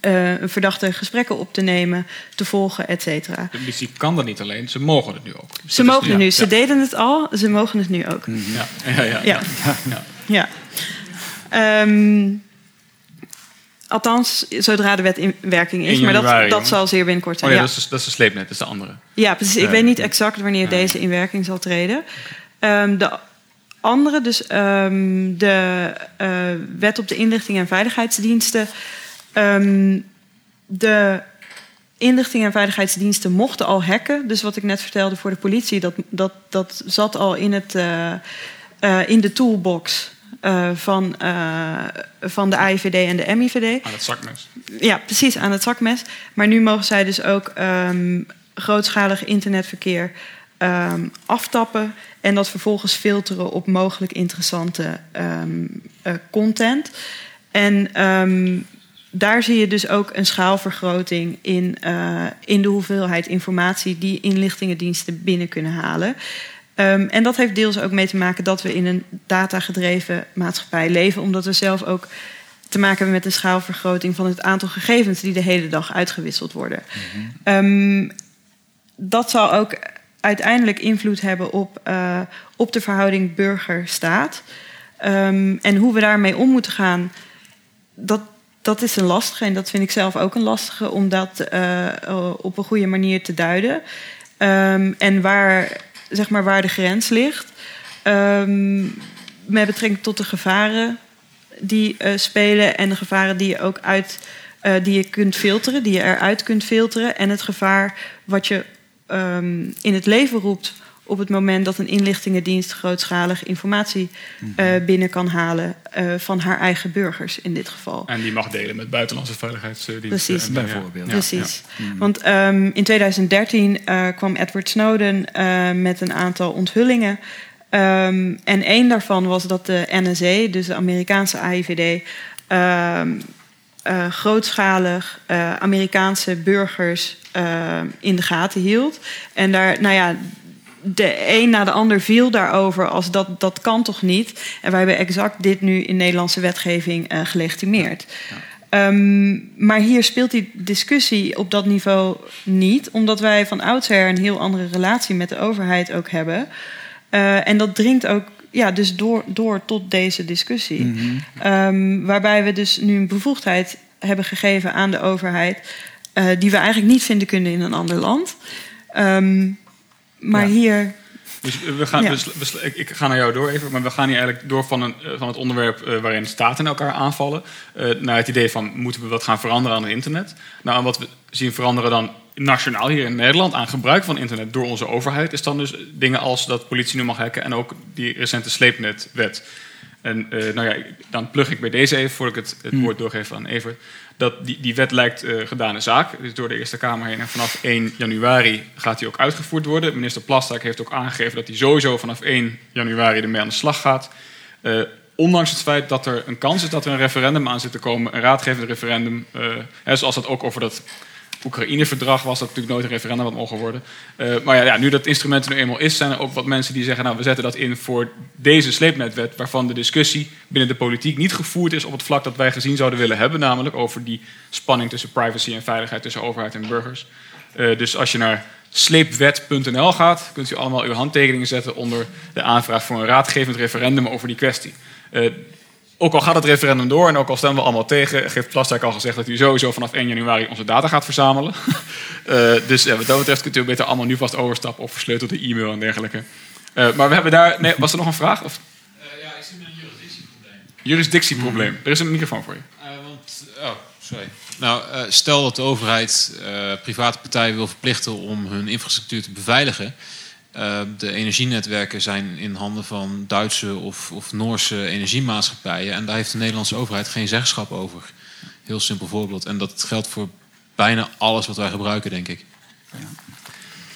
eh, een verdachte gesprekken op te nemen, te volgen, et cetera. De politie kan dat niet alleen, ze mogen het nu ook. Dus Ze mogen het ja, nu. Ze ja. deden het al, ze mogen het nu ook. Ja, ja, ja. Ja. ja. Ja. Ehm, althans, zodra de wet in werking is. 1 Maar dat, dat hoor. zal zeer binnenkort Oh zijn. ja, ja. dat, is, dat is de sleepnet, dat is de andere. Ja, precies. Ik weet niet exact wanneer deze in werking zal treden. Ehm, de andere, dus ehm, de eh, wet op de inlichting en veiligheidsdiensten. Ehm, de inlichting en veiligheidsdiensten mochten al hacken. Dus wat ik net vertelde voor de politie, dat, dat, dat zat al in, het, eh, eh, in de toolbox. eh, van, van de AIVD en de MIVD. Aan het zakmes. Ja, precies, aan het zakmes. Maar nu mogen zij dus ook ehm, grootschalig internetverkeer ehm, aftappen en dat vervolgens filteren op mogelijk interessante content. En daar zie je dus ook een schaalvergroting in, eh, in de hoeveelheid informatie die inlichtingendiensten binnen kunnen halen. Ehm, en dat heeft deels ook mee te maken dat we in een datagedreven maatschappij leven, omdat we zelf ook te maken hebben met een schaalvergroting van het aantal gegevens die de hele dag uitgewisseld worden. Ehm, dat zal ook uiteindelijk invloed hebben op, eh, op de verhouding burger-staat. Ehm, en hoe we daarmee om moeten gaan, dat, dat is een lastige. En dat vind ik zelf ook een lastige om dat eh, op een goede manier te duiden. Ehm, en waar, zeg maar, waar de grens ligt. Ehm, met betrekking tot de gevaren die eh, spelen en de gevaren die je ook uit eh, die je kunt filteren, die je eruit kunt filteren. En het gevaar wat je ehm, in het leven roept op het moment dat een inlichtingendienst grootschalig informatie eh, binnen kan halen eh, van haar eigen burgers in dit geval. En die mag delen met buitenlandse veiligheidsdiensten. Precies. En, Bijvoorbeeld. ja, Precies. ja. Want ehm, in 2013 eh, kwam Edward Snowden eh, met een aantal onthullingen. Ehm, en één daarvan was dat de NSA, dus de Amerikaanse AIVD, ehm, eh, grootschalig eh, Amerikaanse burgers ehm, in de gaten hield. En daar, nou ja, de een na de ander viel daarover als dat, dat kan toch niet. En wij hebben exact dit nu in Nederlandse wetgeving eh, gelegitimeerd. Ehm, maar hier speelt die discussie op dat niveau niet, omdat wij van oudsher een heel andere relatie met de overheid ook hebben. Eh, en dat dringt ook ja, dus door, door tot deze discussie. Ehm, waarbij we dus nu een bevoegdheid hebben gegeven aan de overheid, eh, die we eigenlijk niet vinden kunnen in een ander land. Ehm, maar hier. Dus we gaan, Ja. we ik, ik ga naar jou door even, maar we gaan hier eigenlijk door van, een, eh, van het onderwerp eh, waarin staten elkaar aanvallen, eh, naar het idee van moeten we wat gaan veranderen aan het internet. Nou, en wat we zien veranderen dan nationaal hier in Nederland aan gebruik van internet door onze overheid, is dan dus dingen als dat politie nu mag hacken en ook die recente sleepnetwet. En nou ja, dan plug ik bij deze even, voordat ik het, het woord doorgeef aan Evert. Dat die, die wet lijkt eh gedane zaak. Dus door de Eerste Kamer heen. En vanaf 1 januari gaat die ook uitgevoerd worden. Minister Plasterk heeft ook aangegeven dat hij sowieso vanaf 1 januari ermee aan de slag gaat. Eh, ondanks het feit dat er een kans is dat er een referendum aan zit te komen. Een raadgevend referendum. eh, hè, zoals dat ook over dat Oekraïne-verdrag was dat natuurlijk nooit een referendum had mogen worden. Eh, maar ja, ja, nu dat instrument er nu eenmaal is, zijn er ook wat mensen die zeggen: Nou, we zetten dat in voor deze sleepnetwet, waarvan de discussie binnen de politiek niet gevoerd is op het vlak dat wij gezien zouden willen hebben, namelijk over die spanning tussen privacy en veiligheid tussen overheid en burgers. Eh, dus als je naar sleepwet.nl gaat, kunt u allemaal uw handtekeningen zetten onder de aanvraag voor een raadgevend referendum over die kwestie. Eh, ook al gaat het referendum door en ook al stemmen we allemaal tegen, heeft Plasterk al gezegd dat hij sowieso vanaf 1 januari onze data gaat verzamelen. <laughs> Eh, dus ja, wat dat betreft kunt u beter allemaal nu vast overstappen op versleutelde e-mail en dergelijke. Eh, maar we hebben daar. Nee, was er nog een vraag? Of? ja, ik zit met een jurisdictieprobleem. Jurisdictieprobleem. Er is een microfoon voor je. Eh, want, oh, sorry. Nou, eh, stel dat de overheid eh, private partijen wil verplichten om hun infrastructuur te beveiligen. Eh, de energienetwerken zijn in handen van Duitse of, of Noorse energiemaatschappijen. En daar heeft de Nederlandse overheid geen zeggenschap over. Heel simpel voorbeeld. En dat geldt voor bijna alles wat wij gebruiken, denk ik.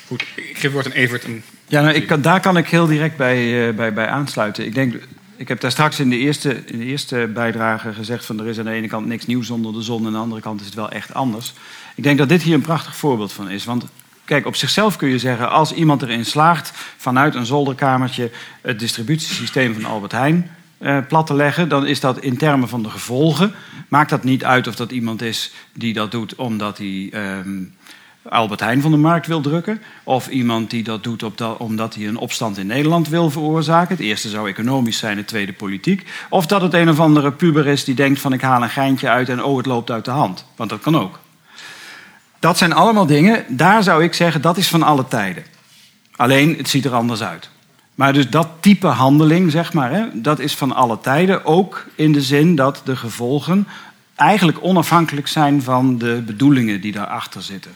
Goed, ik geef het woord aan Evert. En Ja, nou, ik, kan- daar kan ik heel direct bij, eh, bij, bij aansluiten. Ik denk, ik heb daar straks in de, eerste, in de eerste bijdrage gezegd van er is aan de ene kant niks nieuws onder de zon, en aan de andere kant is het wel echt anders. Ik denk dat dit hier een prachtig voorbeeld van is. Want kijk, op zichzelf kun je zeggen, als iemand erin slaagt vanuit een zolderkamertje het distributiesysteem van Albert Heijn eh, plat te leggen, dan is dat in termen van de gevolgen. Maakt dat niet uit of dat iemand is die dat doet omdat hij ehm, Albert Heijn van de markt wil drukken. Of iemand die dat doet omdat hij een opstand in Nederland wil veroorzaken. Het eerste zou economisch zijn, het tweede politiek. Of dat het een of andere puber is die denkt van ik haal een geintje uit en oh het loopt uit de hand. Want dat kan ook. Dat zijn allemaal dingen, daar zou ik zeggen dat is van alle tijden. Alleen het ziet er anders uit. Maar dus dat type handeling, zeg maar, hè, dat is van alle tijden. Ook in de zin dat de gevolgen eigenlijk onafhankelijk zijn van de bedoelingen die daarachter zitten.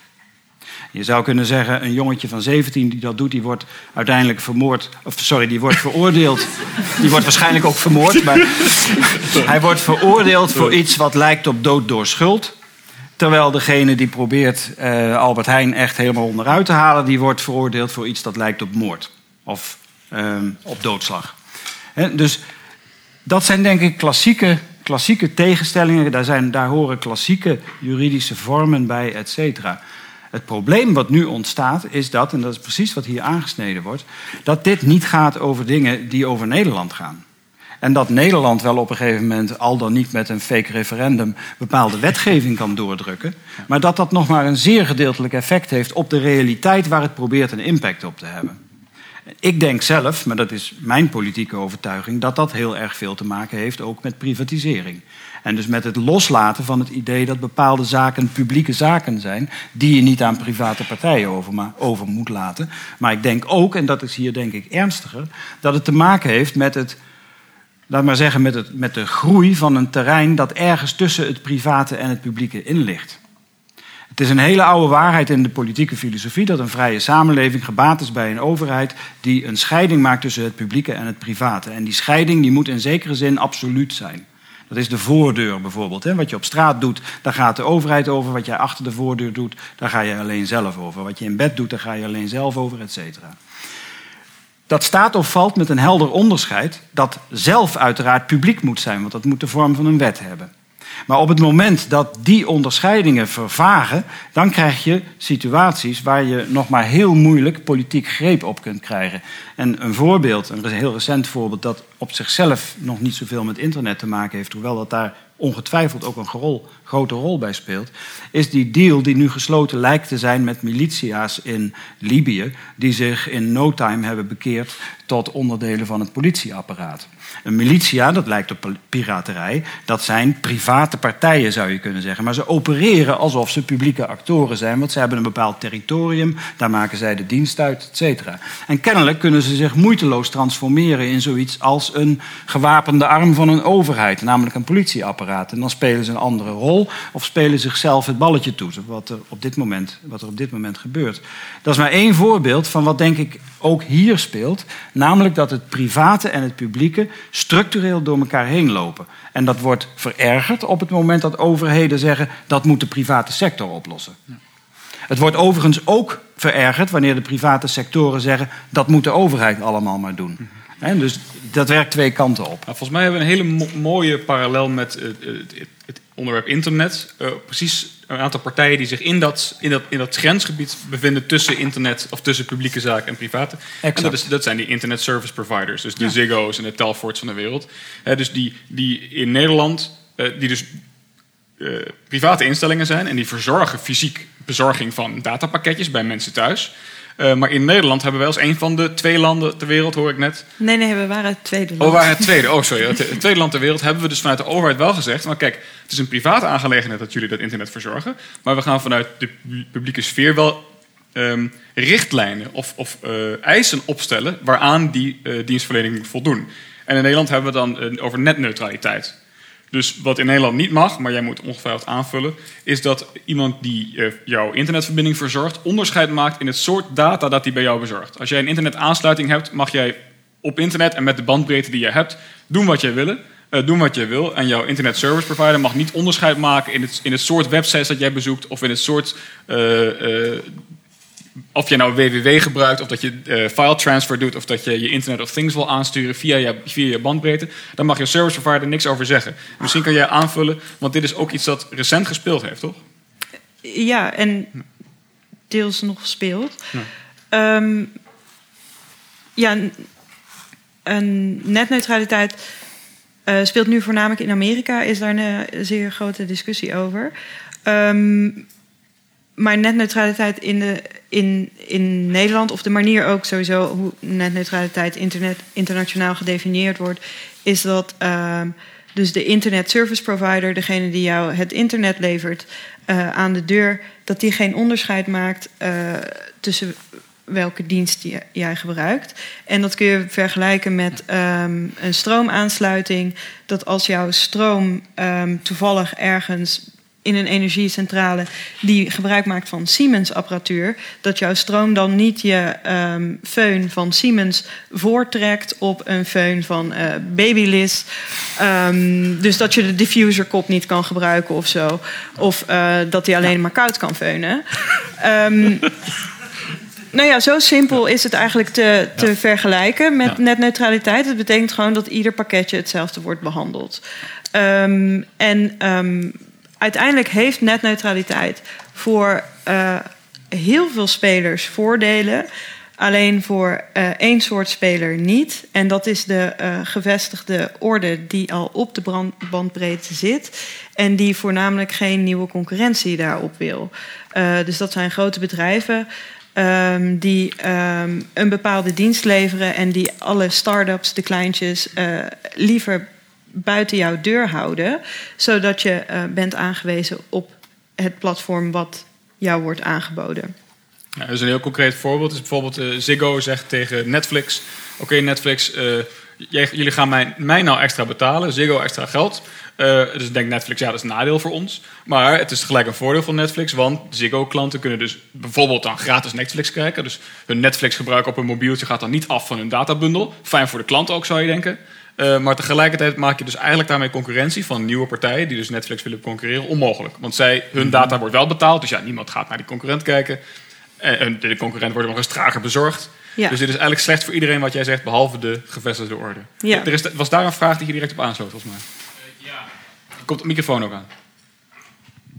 Je zou kunnen zeggen, een jongetje van 17 die dat doet, die wordt uiteindelijk vermoord. Of sorry, die wordt veroordeeld. <laughs> Die wordt waarschijnlijk ook vermoord. Maar <laughs> hij wordt veroordeeld voor iets wat lijkt op dood door schuld. Terwijl degene die probeert eh, Albert Heijn echt helemaal onderuit te halen, die wordt veroordeeld voor iets dat lijkt op moord. Of ehm, op doodslag. Dus dat zijn denk ik klassieke, klassieke tegenstellingen. Daar, zijn, daar horen klassieke juridische vormen bij, et cetera. Het probleem wat nu ontstaat is dat, en dat is precies wat hier aangesneden wordt, dat dit niet gaat over dingen die over Nederland gaan. En dat Nederland wel op een gegeven moment, al dan niet met een fake referendum, bepaalde wetgeving kan doordrukken. Maar dat dat nog maar een zeer gedeeltelijk effect heeft op de realiteit waar het probeert een impact op te hebben. Ik denk zelf, maar dat is mijn politieke overtuiging, dat dat heel erg veel te maken heeft ook met privatisering. En dus met het loslaten van het idee dat bepaalde zaken publieke zaken zijn, die je niet aan private partijen over, ma- over moet laten. Maar ik denk ook, en dat is hier denk ik ernstiger, dat het te maken heeft met het laat maar zeggen, met, het, met de groei van een terrein dat ergens tussen het private en het publieke in ligt. Het is een hele oude waarheid in de politieke filosofie dat een vrije samenleving gebaat is bij een overheid die een scheiding maakt tussen het publieke en het private. En die scheiding die moet in zekere zin absoluut zijn. Dat is de voordeur bijvoorbeeld. Hè. Wat je op straat doet, daar gaat de overheid over. Wat jij achter de voordeur doet, daar ga je alleen zelf over. Wat je in bed doet, daar ga je alleen zelf over, et cetera. Dat staat of valt met een helder onderscheid dat zelf uiteraard publiek moet zijn, want dat moet de vorm van een wet hebben. Maar op het moment dat die onderscheidingen vervagen, dan krijg je situaties waar je nog maar heel moeilijk politiek greep op kunt krijgen. En een voorbeeld, een heel recent voorbeeld, dat op zichzelf nog niet zoveel met internet te maken heeft, hoewel dat daar ongetwijfeld ook een grote rol bij speelt, is die deal die nu gesloten lijkt te zijn met militia's in Libië, die zich in no time hebben bekeerd tot onderdelen van het politieapparaat. Een militia, dat lijkt op piraterij, dat zijn private partijen zou je kunnen zeggen. Maar ze opereren alsof ze publieke actoren zijn, want ze hebben een bepaald territorium, daar maken zij de dienst uit, et cetera. En kennelijk kunnen ze zich moeiteloos transformeren in zoiets als een gewapende arm van een overheid, namelijk een politieapparaat. En dan spelen ze een andere rol of spelen zichzelf het balletje toe, wat er op dit moment, wat er op dit moment gebeurt. Dat is maar één voorbeeld van wat denk ik ook hier speelt, namelijk dat het private en het publieke structureel door elkaar heen lopen. En dat wordt verergerd op het moment dat overheden zeggen dat moet de private sector oplossen. Het wordt overigens ook verergerd wanneer de private sectoren zeggen dat moet de overheid allemaal maar doen. Dus dat werkt twee kanten op. Nou, volgens mij hebben we een hele mo- mooie parallel met eh, het, het, onderwerp internet. Eh, precies een aantal partijen die zich in dat, in, dat, in dat grensgebied bevinden tussen internet of tussen publieke zaken en private. En dat, is, dat zijn die internet service providers, dus de Ja. Ziggo's en de Telfords van de wereld. Dus die, die in Nederland, eh, die dus private instellingen zijn en die verzorgen fysiek bezorging van datapakketjes bij mensen thuis. Eh, maar in Nederland hebben wij als een van de twee landen ter wereld, hoor ik net, Nee, nee, we waren het tweede Oh, land. waar het tweede. Oh, sorry. Het tweede land ter wereld hebben we dus vanuit de overheid wel gezegd. Maar kijk, het is een private aangelegenheid dat jullie dat internet verzorgen. Maar we gaan vanuit de pu- publieke sfeer wel ehm, richtlijnen of, of eh, eisen opstellen waaraan die eh, dienstverlening moet voldoen. En in Nederland hebben we dan over netneutraliteit. Dus wat in Nederland niet mag, maar jij moet ongetwijfeld aanvullen, is dat iemand die eh, jouw internetverbinding verzorgt, onderscheid maakt in het soort data dat hij bij jou bezorgt. Als jij een internetaansluiting hebt, mag jij op internet en met de bandbreedte die je hebt, doen wat jij wil. eh, doen wat jij wil. En jouw internet service provider mag niet onderscheid maken in het, in het soort websites dat jij bezoekt of in het soort eh, of je nou www gebruikt, of dat je eh, file transfer doet, of dat je je Internet of Things wil aansturen via je, via je bandbreedte, daar mag je service provider niks over zeggen. Misschien kan jij aanvullen, want dit is ook iets dat recent gespeeld heeft, toch? Ja, en deels nog speelt. Ja. Ehm, ja, een netneutraliteit eh, speelt nu voornamelijk in Amerika. Is daar een eh, zeer grote discussie over. Ehm, maar netneutraliteit in, de, in, in Nederland, of de manier ook sowieso hoe netneutraliteit internet, internationaal gedefinieerd wordt, is dat ehm, dus de internet service provider, degene die jou het internet levert eh, aan de deur, dat die geen onderscheid maakt eh, tussen welke dienst j- jij gebruikt. En dat kun je vergelijken met ehm, een stroomaansluiting. Dat als jouw stroom ehm, toevallig ergens in een energiecentrale die gebruik maakt van Siemens apparatuur, dat jouw stroom dan niet je ehm föhn van Siemens voortrekt op een föhn van eh Babyliss. Ehm, dus dat je de diffuserkop niet kan gebruiken of zo. Of eh, dat hij alleen maar koud kan feunen. Ehm, nou ja, zo simpel is het eigenlijk te, te vergelijken met netneutraliteit. Het betekent gewoon dat ieder pakketje hetzelfde wordt behandeld. En uiteindelijk heeft netneutraliteit voor eh, heel veel spelers voordelen. Alleen voor eh, één soort speler niet. En dat is de eh, gevestigde orde die al op de bandbreedte zit. En die voornamelijk geen nieuwe concurrentie daarop wil. Dus dat zijn grote bedrijven ehm, die ehm, een bepaalde dienst leveren en die alle start-ups, de kleintjes, liever buiten jouw deur houden, zodat je eh, bent aangewezen op het platform wat jou wordt aangeboden. Ja, dus een heel concreet voorbeeld is bijvoorbeeld eh, Ziggo zegt tegen Netflix: Oké, Netflix, eh, jullie gaan mij, mij nou extra betalen, Ziggo extra geld. Eh, dus denkt Netflix, ja, dat is een nadeel voor ons. Maar het is tegelijk een voordeel van Netflix, want Ziggo-klanten kunnen dus bijvoorbeeld dan gratis Netflix kijken. Dus hun Netflix-gebruik op hun mobieltje gaat dan niet af van hun databundel. Fijn voor de klant ook, zou je denken. Eh, maar tegelijkertijd maak je dus eigenlijk daarmee concurrentie van nieuwe partijen die dus Netflix willen concurreren onmogelijk. Want zij, hun data wordt wel betaald, dus ja, niemand gaat naar die concurrent kijken. En en de concurrent wordt nog eens trager bezorgd. Ja. Dus dit is eigenlijk slecht voor iedereen wat jij zegt, behalve de gevestigde orde. Ja. Er is, was daar een vraag die je direct op aansloot, volgens mij? ja. Komt de microfoon ook aan?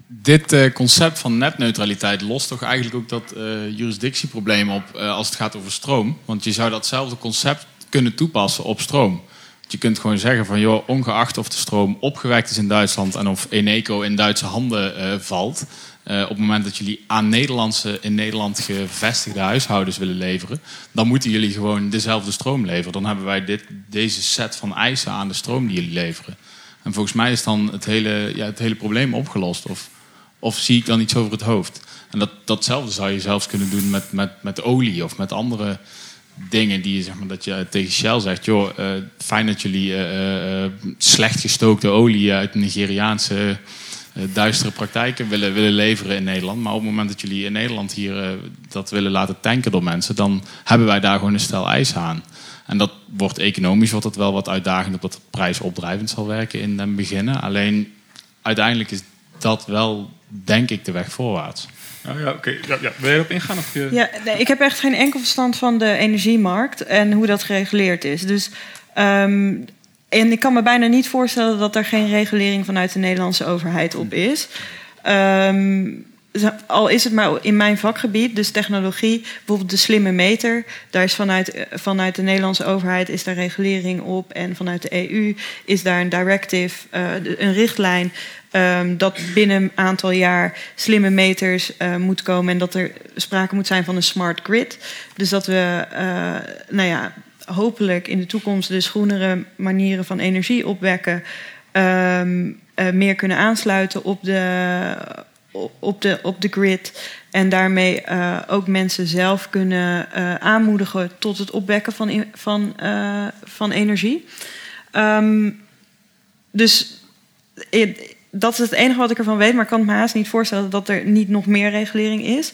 Dit eh, concept van netneutraliteit lost toch eigenlijk ook dat eh, jurisdictieprobleem op eh, als het gaat over stroom. Want je zou datzelfde concept kunnen toepassen op stroom. Je kunt gewoon zeggen van joh, ongeacht of de stroom opgewekt is in Duitsland en of Eneco in Duitse handen eh, valt. eh, op het moment dat jullie aan Nederlandse, in Nederland gevestigde huishoudens willen leveren, dan moeten jullie gewoon dezelfde stroom leveren. Dan hebben wij dit, deze set van eisen aan de stroom die jullie leveren. En volgens mij is dan het hele, ja, het hele probleem opgelost. Of, of zie ik dan iets over het hoofd? En dat, datzelfde zou je zelfs kunnen doen met, met, met olie of met andere dingen die je, zeg maar, dat je tegen Shell zegt: joh, eh, fijn dat jullie eh, eh, slecht gestookte olie uit Nigeriaanse eh, duistere praktijken willen, willen leveren in Nederland. Maar op het moment dat jullie in Nederland hier eh, dat willen laten tanken door mensen, dan hebben wij daar gewoon een stel eisen aan. En dat wordt economisch wordt dat wel wat uitdagend, omdat het prijsopdrijvend zal werken in den beginnen. Alleen uiteindelijk is dat wel, denk ik, de weg voorwaarts. Oh, ja, oké. Ja, ja. Wil je erop ingaan? Of je... Ja, nee, ik heb echt geen enkel verstand van de energiemarkt en hoe dat gereguleerd is. Dus, ehm, en ik kan me bijna niet voorstellen dat er geen regulering vanuit de Nederlandse overheid op is. Ehm, al is het maar in mijn vakgebied, dus technologie, bijvoorbeeld de slimme meter. Daar is vanuit, eh, vanuit de Nederlandse overheid is daar regulering op. En vanuit de EU is daar een directive, eh, een richtlijn. Ehm, dat binnen een aantal jaar slimme meters eh, moet komen. En dat er sprake moet zijn van een smart grid. Dus dat we, eh, nou ja, hopelijk in de toekomst dus groenere manieren van energie opwekken. ehm, eh, meer kunnen aansluiten op de, op de, op de grid. En daarmee ook mensen zelf kunnen aanmoedigen tot het opwekken van, van, van energie. Ehm, dus dat is het enige wat ik ervan weet, maar ik kan me haast niet voorstellen dat er niet nog meer regulering is.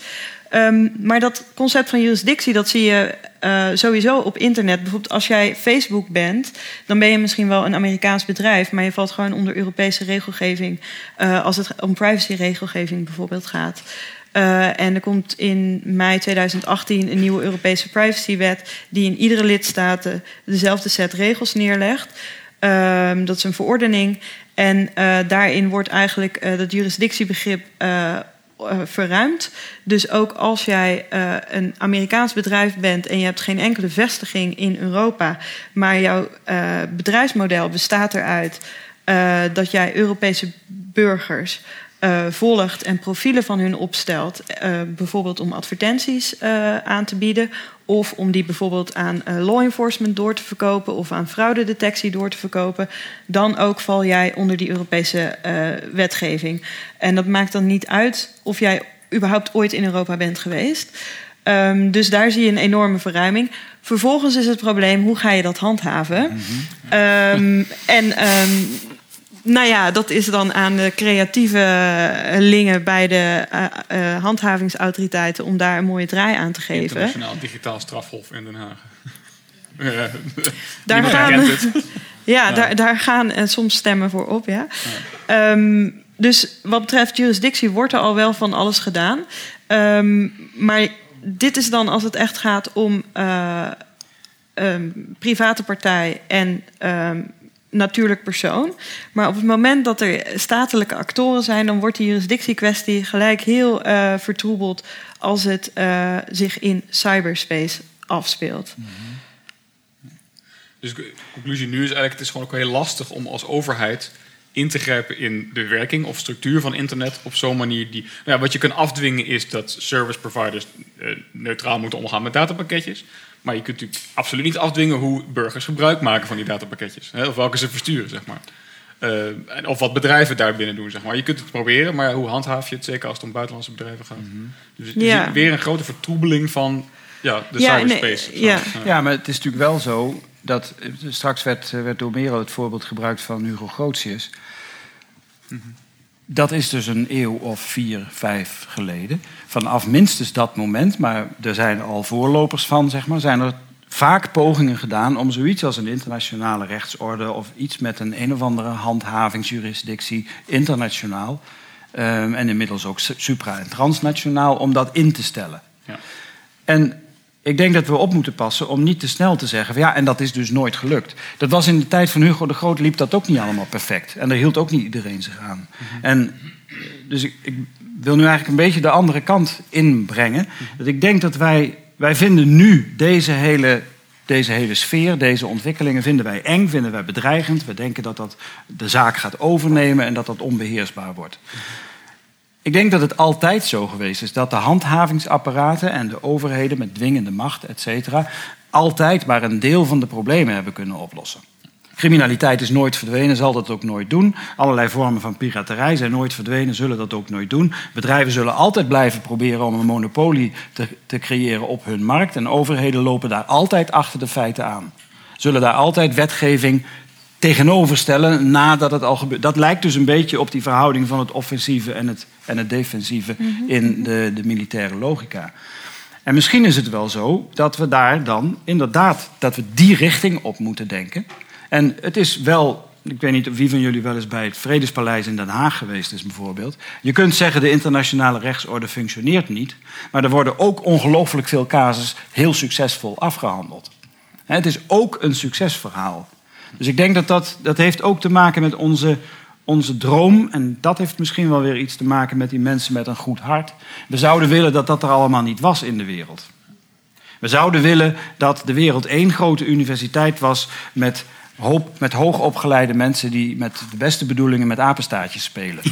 Ehm, maar dat concept van jurisdictie, dat zie je eh, sowieso op internet. Bijvoorbeeld als jij Facebook bent, dan ben je misschien wel een Amerikaans bedrijf, maar je valt gewoon onder Europese regelgeving eh, als het om privacyregelgeving bijvoorbeeld gaat. Uh, en er komt in mei 2018 een nieuwe Europese privacywet die in iedere lidstaat dezelfde set regels neerlegt. Uh, dat is een verordening. En uh, daarin wordt eigenlijk uh, dat jurisdictiebegrip uh, verruimd. Dus ook als jij een Amerikaans bedrijf bent en je hebt geen enkele vestiging in Europa, maar jouw bedrijfsmodel bestaat eruit dat jij Europese burgers volgt en profielen van hun opstelt, bijvoorbeeld om advertenties aan te bieden, of om die bijvoorbeeld aan law enforcement door te verkopen of aan fraudedetectie door te verkopen, dan ook val jij onder die Europese wetgeving. En dat maakt dan niet uit of jij überhaupt ooit in Europa bent geweest. Um, dus daar zie je een enorme verruiming. Vervolgens is het probleem, hoe ga je dat handhaven? Mm -hmm. um, en um, nou ja, dat is dan aan de creatieve lingen bij de uh, uh, handhavingsautoriteiten om daar een mooie draai aan te geven. Internationaal digitaal strafhof in Den Haag. <laughs> daar gaan, <laughs> ja, Daar, daar gaan soms stemmen voor op. Ja. ja. Um, dus wat betreft jurisdictie wordt er al wel van alles gedaan. Um, maar dit is dan als het echt gaat om um, private partij en natuurlijk persoon. Maar op het moment dat er statelijke actoren zijn, dan wordt die jurisdictiekwestie gelijk heel uh, vertroebeld als het uh, zich in cyberspace afspeelt. -hmm. Dus de conclusie nu is eigenlijk: het is gewoon ook heel lastig om als overheid in te grijpen in de werking of structuur van internet op zo'n manier die. Nou ja, wat je kan afdwingen is dat service providers uh, neutraal moeten omgaan met datapakketjes. Maar je kunt natuurlijk absoluut niet afdwingen hoe burgers gebruik maken van die datapakketjes. Hè, of welke ze versturen, zeg maar. Uh, of wat bedrijven daar binnen doen, zeg maar. Je kunt het proberen, maar hoe handhaaf je het? Zeker als het om buitenlandse bedrijven gaat. Mm -hmm. Dus ja. weer een grote vertroebeling van ja, de ja, cyberspace. Nee, ja. ja, maar het is natuurlijk wel zo dat... Straks werd, werd door Mero het voorbeeld gebruikt van Hugo Grotius. Mm -hmm. Dat is dus een eeuw of vier, vijf geleden. Vanaf minstens dat moment, maar er zijn al voorlopers van, zeg maar, zijn er vaak pogingen gedaan om zoiets als een internationale rechtsorde of iets met een een of andere handhavingsjurisdictie internationaal um, en inmiddels ook supra- en transnationaal om dat in te stellen. Ja. En ik denk dat we op moeten passen om niet te snel te zeggen... Van, ja, en dat is dus nooit gelukt. Dat was in de tijd van Hugo de Groot liep dat ook niet allemaal perfect. En daar hield ook niet iedereen zich aan. Mm -hmm. En dus ik, ik, wil nu eigenlijk een beetje de andere kant inbrengen. Dat ik denk dat wij... Wij vinden nu deze hele, deze hele sfeer, deze ontwikkelingen... vinden wij eng, vinden wij bedreigend. We denken dat dat de zaak gaat overnemen en dat dat onbeheersbaar wordt. Ik denk dat het altijd zo geweest is dat de handhavingsapparaten en de overheden met dwingende macht, et cetera, altijd maar een deel van de problemen hebben kunnen oplossen. Criminaliteit is nooit verdwenen, zal dat ook nooit doen. Allerlei vormen van piraterij zijn nooit verdwenen, zullen dat ook nooit doen. Bedrijven zullen altijd blijven proberen om een monopolie te, te creëren op hun markt. En overheden lopen daar altijd achter de feiten aan. Zullen daar altijd wetgeving tegenoverstellen nadat het al gebeurt. Dat lijkt dus een beetje op die verhouding van het offensieve en het, en het defensieve mm -hmm. in de, de militaire logica. En misschien is het wel zo dat we daar dan inderdaad dat we die richting op moeten denken. En het is wel, ik weet niet of wie van jullie wel eens bij het Vredespaleis in Den Haag geweest is bijvoorbeeld. Je kunt zeggen de internationale rechtsorde functioneert niet, maar er worden ook ongelooflijk veel casus heel succesvol afgehandeld. Het is ook een succesverhaal. Dus ik denk dat dat, dat heeft ook te maken met onze, onze droom. En dat heeft misschien wel weer iets te maken met die mensen met een goed hart. We zouden willen dat dat er allemaal niet was in de wereld. We zouden willen dat de wereld één grote universiteit was met, hoop, met hoogopgeleide mensen die met de beste bedoelingen met apenstaartjes spelen.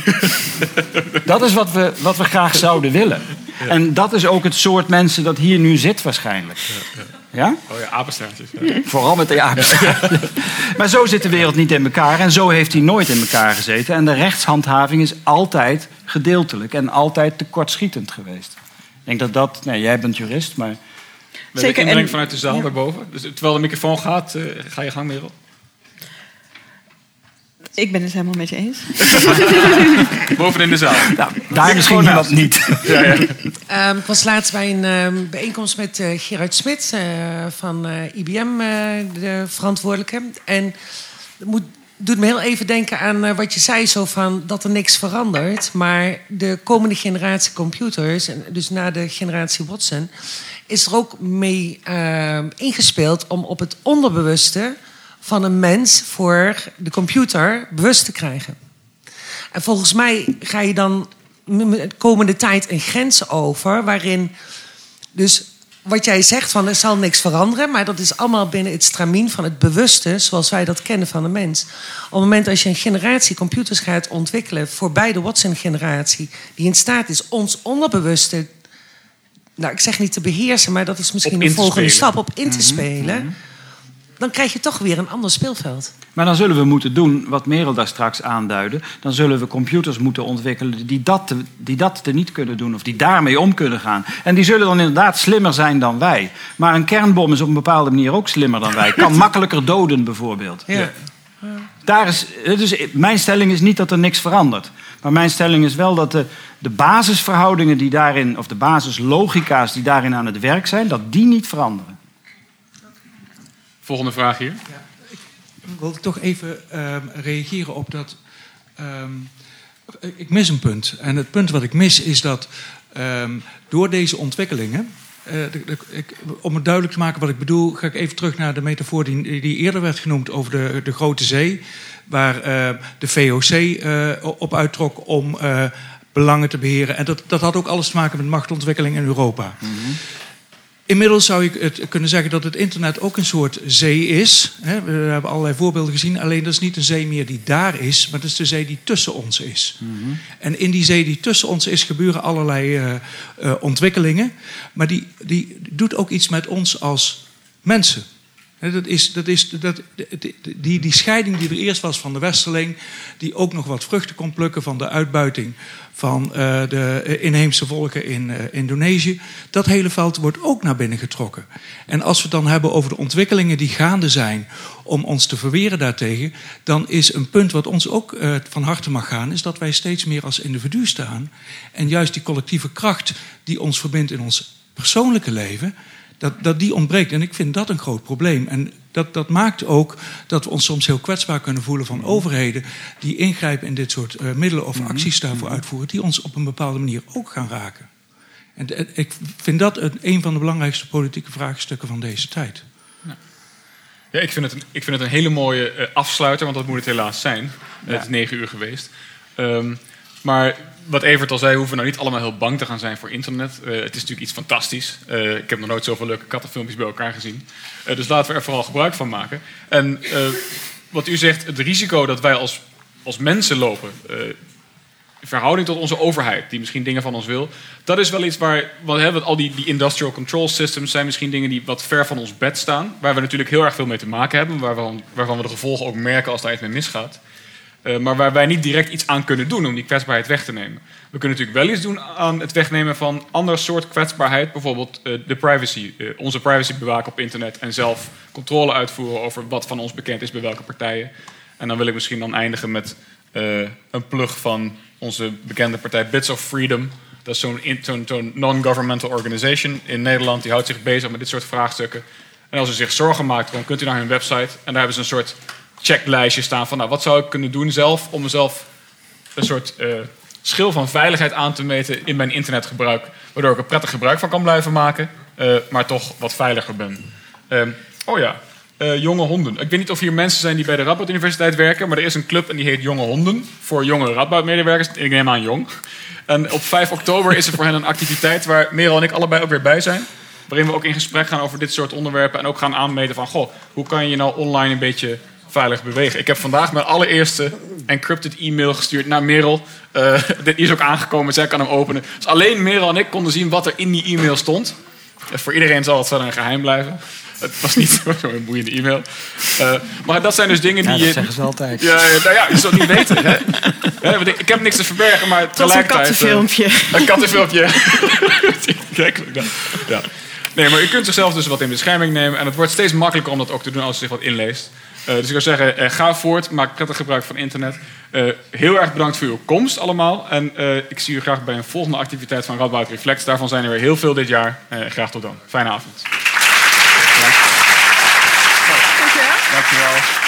<laughs> dat is wat we, wat we graag zouden willen. En dat is ook het soort mensen dat hier nu zit waarschijnlijk. Ja? Oh ja, apenstaartjes. Ja. Vooral met de <laughs> apenstaartjes. <laughs> maar zo zit de wereld niet in elkaar en zo heeft hij nooit in elkaar gezeten. En de rechtshandhaving is altijd gedeeltelijk en altijd tekortschietend geweest. Ik denk dat dat... Nee, jij bent jurist, maar... Zeker. En vanuit de zaal ja. daarboven. Dus terwijl de microfoon gaat, uh, ga je gang, Merel. Ik ben het helemaal met je eens. <laughs> Boven in de zaal. Nou, daar misschien iemand niet. <laughs> ja, ja. Um, ik was laatst bij een um, bijeenkomst met uh, Gerard Smit uh, van uh, IBM, de verantwoordelijke. En moet, doet me heel even denken aan eh, wat je zei, zo van dat er niks verandert. Maar de komende generatie computers, en dus na de generatie Watson, is er ook mee eh, ingespeeld om op het onderbewuste van een mens voor de computer bewust te krijgen. En volgens mij ga je dan de komende tijd een grens over waarin dus wat jij zegt van er zal niks veranderen, maar dat is allemaal binnen het stramien van het bewuste zoals wij dat kennen van de mens. Op het moment als je een generatie computers gaat ontwikkelen voorbij de Watson-generatie, die in staat is ons onderbewuste, nou ik zeg niet te beheersen, maar dat is misschien de volgende stap op in te Mhm, spelen, dan krijg je toch weer een ander speelveld. Maar dan zullen we moeten doen wat Merel daar straks aanduidde. Dan zullen we computers moeten ontwikkelen die dat, te, die dat te niet kunnen doen. Of die daarmee om kunnen gaan. En die zullen dan inderdaad slimmer zijn dan wij. Maar een kernbom is op een bepaalde manier ook slimmer dan wij. Kan <laughs> makkelijker doden bijvoorbeeld. Ja. Daar is, dus mijn stelling is niet dat er niks verandert. Maar mijn stelling is wel dat de, de basisverhoudingen die daarin, of de basislogica's die daarin aan het werk zijn, dat die niet veranderen. Volgende vraag hier. Ik wilde toch even ehm, reageren op dat. ehm, ik mis een punt. En het punt wat ik mis is dat ehm, door deze ontwikkelingen. eh, de- de- ik, om het duidelijk te maken wat ik bedoel, ga ik even terug naar de metafoor die, die eerder werd genoemd over de, de grote zee. Waar eh, de VOC eh, op uittrok om eh, belangen te beheren. En dat, dat had ook alles te maken met machtontwikkeling in Europa. Inmiddels zou ik het kunnen zeggen dat het internet ook een soort zee is. We hebben allerlei voorbeelden gezien. Alleen dat is niet een zee meer die daar is, maar dat is de zee die tussen ons is. En in die zee die tussen ons is gebeuren allerlei eh, eh, ontwikkelingen. Maar die, die doet ook iets met ons als mensen. Dat is, dat is, dat, die, die scheiding die er eerst was van de westerling, die ook nog wat vruchten kon plukken van de uitbuiting van eh, de eh, inheemse volken in eh, Indonesië, dat hele veld wordt ook naar binnen getrokken. En als we het dan hebben over de ontwikkelingen die gaande zijn om ons te verweren daartegen, dan is een punt wat ons ook van harte mag gaan, is dat wij steeds meer als individu staan. En juist die collectieve kracht die ons verbindt in ons persoonlijke leven, dat, dat die ontbreekt. En ik vind dat een groot probleem. En dat, dat maakt ook dat we ons soms heel kwetsbaar kunnen voelen van overheden die ingrijpen in dit soort eh, middelen of acties daarvoor uitvoeren, die ons op een bepaalde manier ook gaan raken. En de- ik vind dat een, een van de belangrijkste politieke vraagstukken van deze tijd. Ja, ik vind het een, ik vind het een hele mooie eh, afsluiter, want dat moet het helaas zijn. Ja. Het is negen uur geweest. Ehm, maar wat Evert al zei, hoeven we nou niet allemaal heel bang te gaan zijn voor internet. Eh, het is natuurlijk iets fantastisch. Eh, ik heb nog nooit zoveel leuke kattenfilmpjes bij elkaar gezien. Eh, dus laten we er vooral gebruik van maken. En wat u zegt, het risico dat wij als, als mensen lopen... in verhouding tot onze overheid, die misschien dingen van ons wil. Dat is wel iets waar, wat hebben al die, die industrial control systems zijn misschien dingen die wat ver van ons bed staan. Waar we natuurlijk heel erg veel mee te maken hebben, waarvan, waarvan we de gevolgen ook merken als daar iets mee misgaat. Eh, maar waar wij niet direct iets aan kunnen doen om die kwetsbaarheid weg te nemen. We kunnen natuurlijk wel iets doen aan het wegnemen van ander soort kwetsbaarheid. Bijvoorbeeld eh, de privacy. eh, onze privacy bewaken op internet en zelf controle uitvoeren over wat van ons bekend is bij welke partijen. En dan wil ik misschien dan eindigen met een plug van onze bekende partij Bits of Freedom. Dat is zo'n non-governmental organization in Nederland. Die houdt zich bezig met dit soort vraagstukken. En als u zich zorgen maakt, dan kunt u naar hun website. En daar hebben ze een soort checklijstje staan van... Nou, wat zou ik kunnen doen zelf om mezelf een soort eh, schil van veiligheid aan te meten in mijn internetgebruik. Waardoor ik er prettig gebruik van kan blijven maken, eh, maar toch wat veiliger ben. Ehm, oh ja, eh, jonge honden. Ik weet niet of hier mensen zijn die bij de Radboud Universiteit werken, maar er is een club en die heet Jonge Honden. Voor jonge Radboud-medewerkers. Ik neem aan jong. En op 5 oktober is er voor hen een activiteit waar Merel en ik allebei ook weer bij zijn. Waarin we ook in gesprek gaan over dit soort onderwerpen. En ook gaan aanmeten van, goh, hoe kan je je nou online een beetje veilig bewegen? Ik heb vandaag mijn allereerste encrypted e-mail gestuurd naar Merel. Eh, <laughs> dit is ook aangekomen, zij kan hem openen. Dus alleen Merel en ik konden zien wat er in die e-mail stond. Eh, voor iedereen zal het verder een geheim blijven. Het was niet <laughs> zo'n boeiende e-mail. Eh, maar dat zijn dus dingen die Ja, dat je... zeggen ze altijd. Ja, ja, nou ja, je zult het niet weten. Hè? <laughs> Want ik, ik heb niks te verbergen, maar een tegelijkertijd... eh, kattenfilmpje. een kattenfilmpje. Kijk, ja. ja. Nee, maar u kunt zichzelf dus wat in bescherming nemen. En het wordt steeds makkelijker om dat ook te doen als u zich wat inleest. Eh, dus ik zou zeggen, eh, ga voort, maak prettig gebruik van internet. Eh, heel erg bedankt voor uw komst allemaal. En ik zie u graag bij een volgende activiteit van Radboud Reflex. Daarvan zijn er weer heel veel dit jaar. Graag tot dan. Fijne avond. Dankjewel. Dankjewel.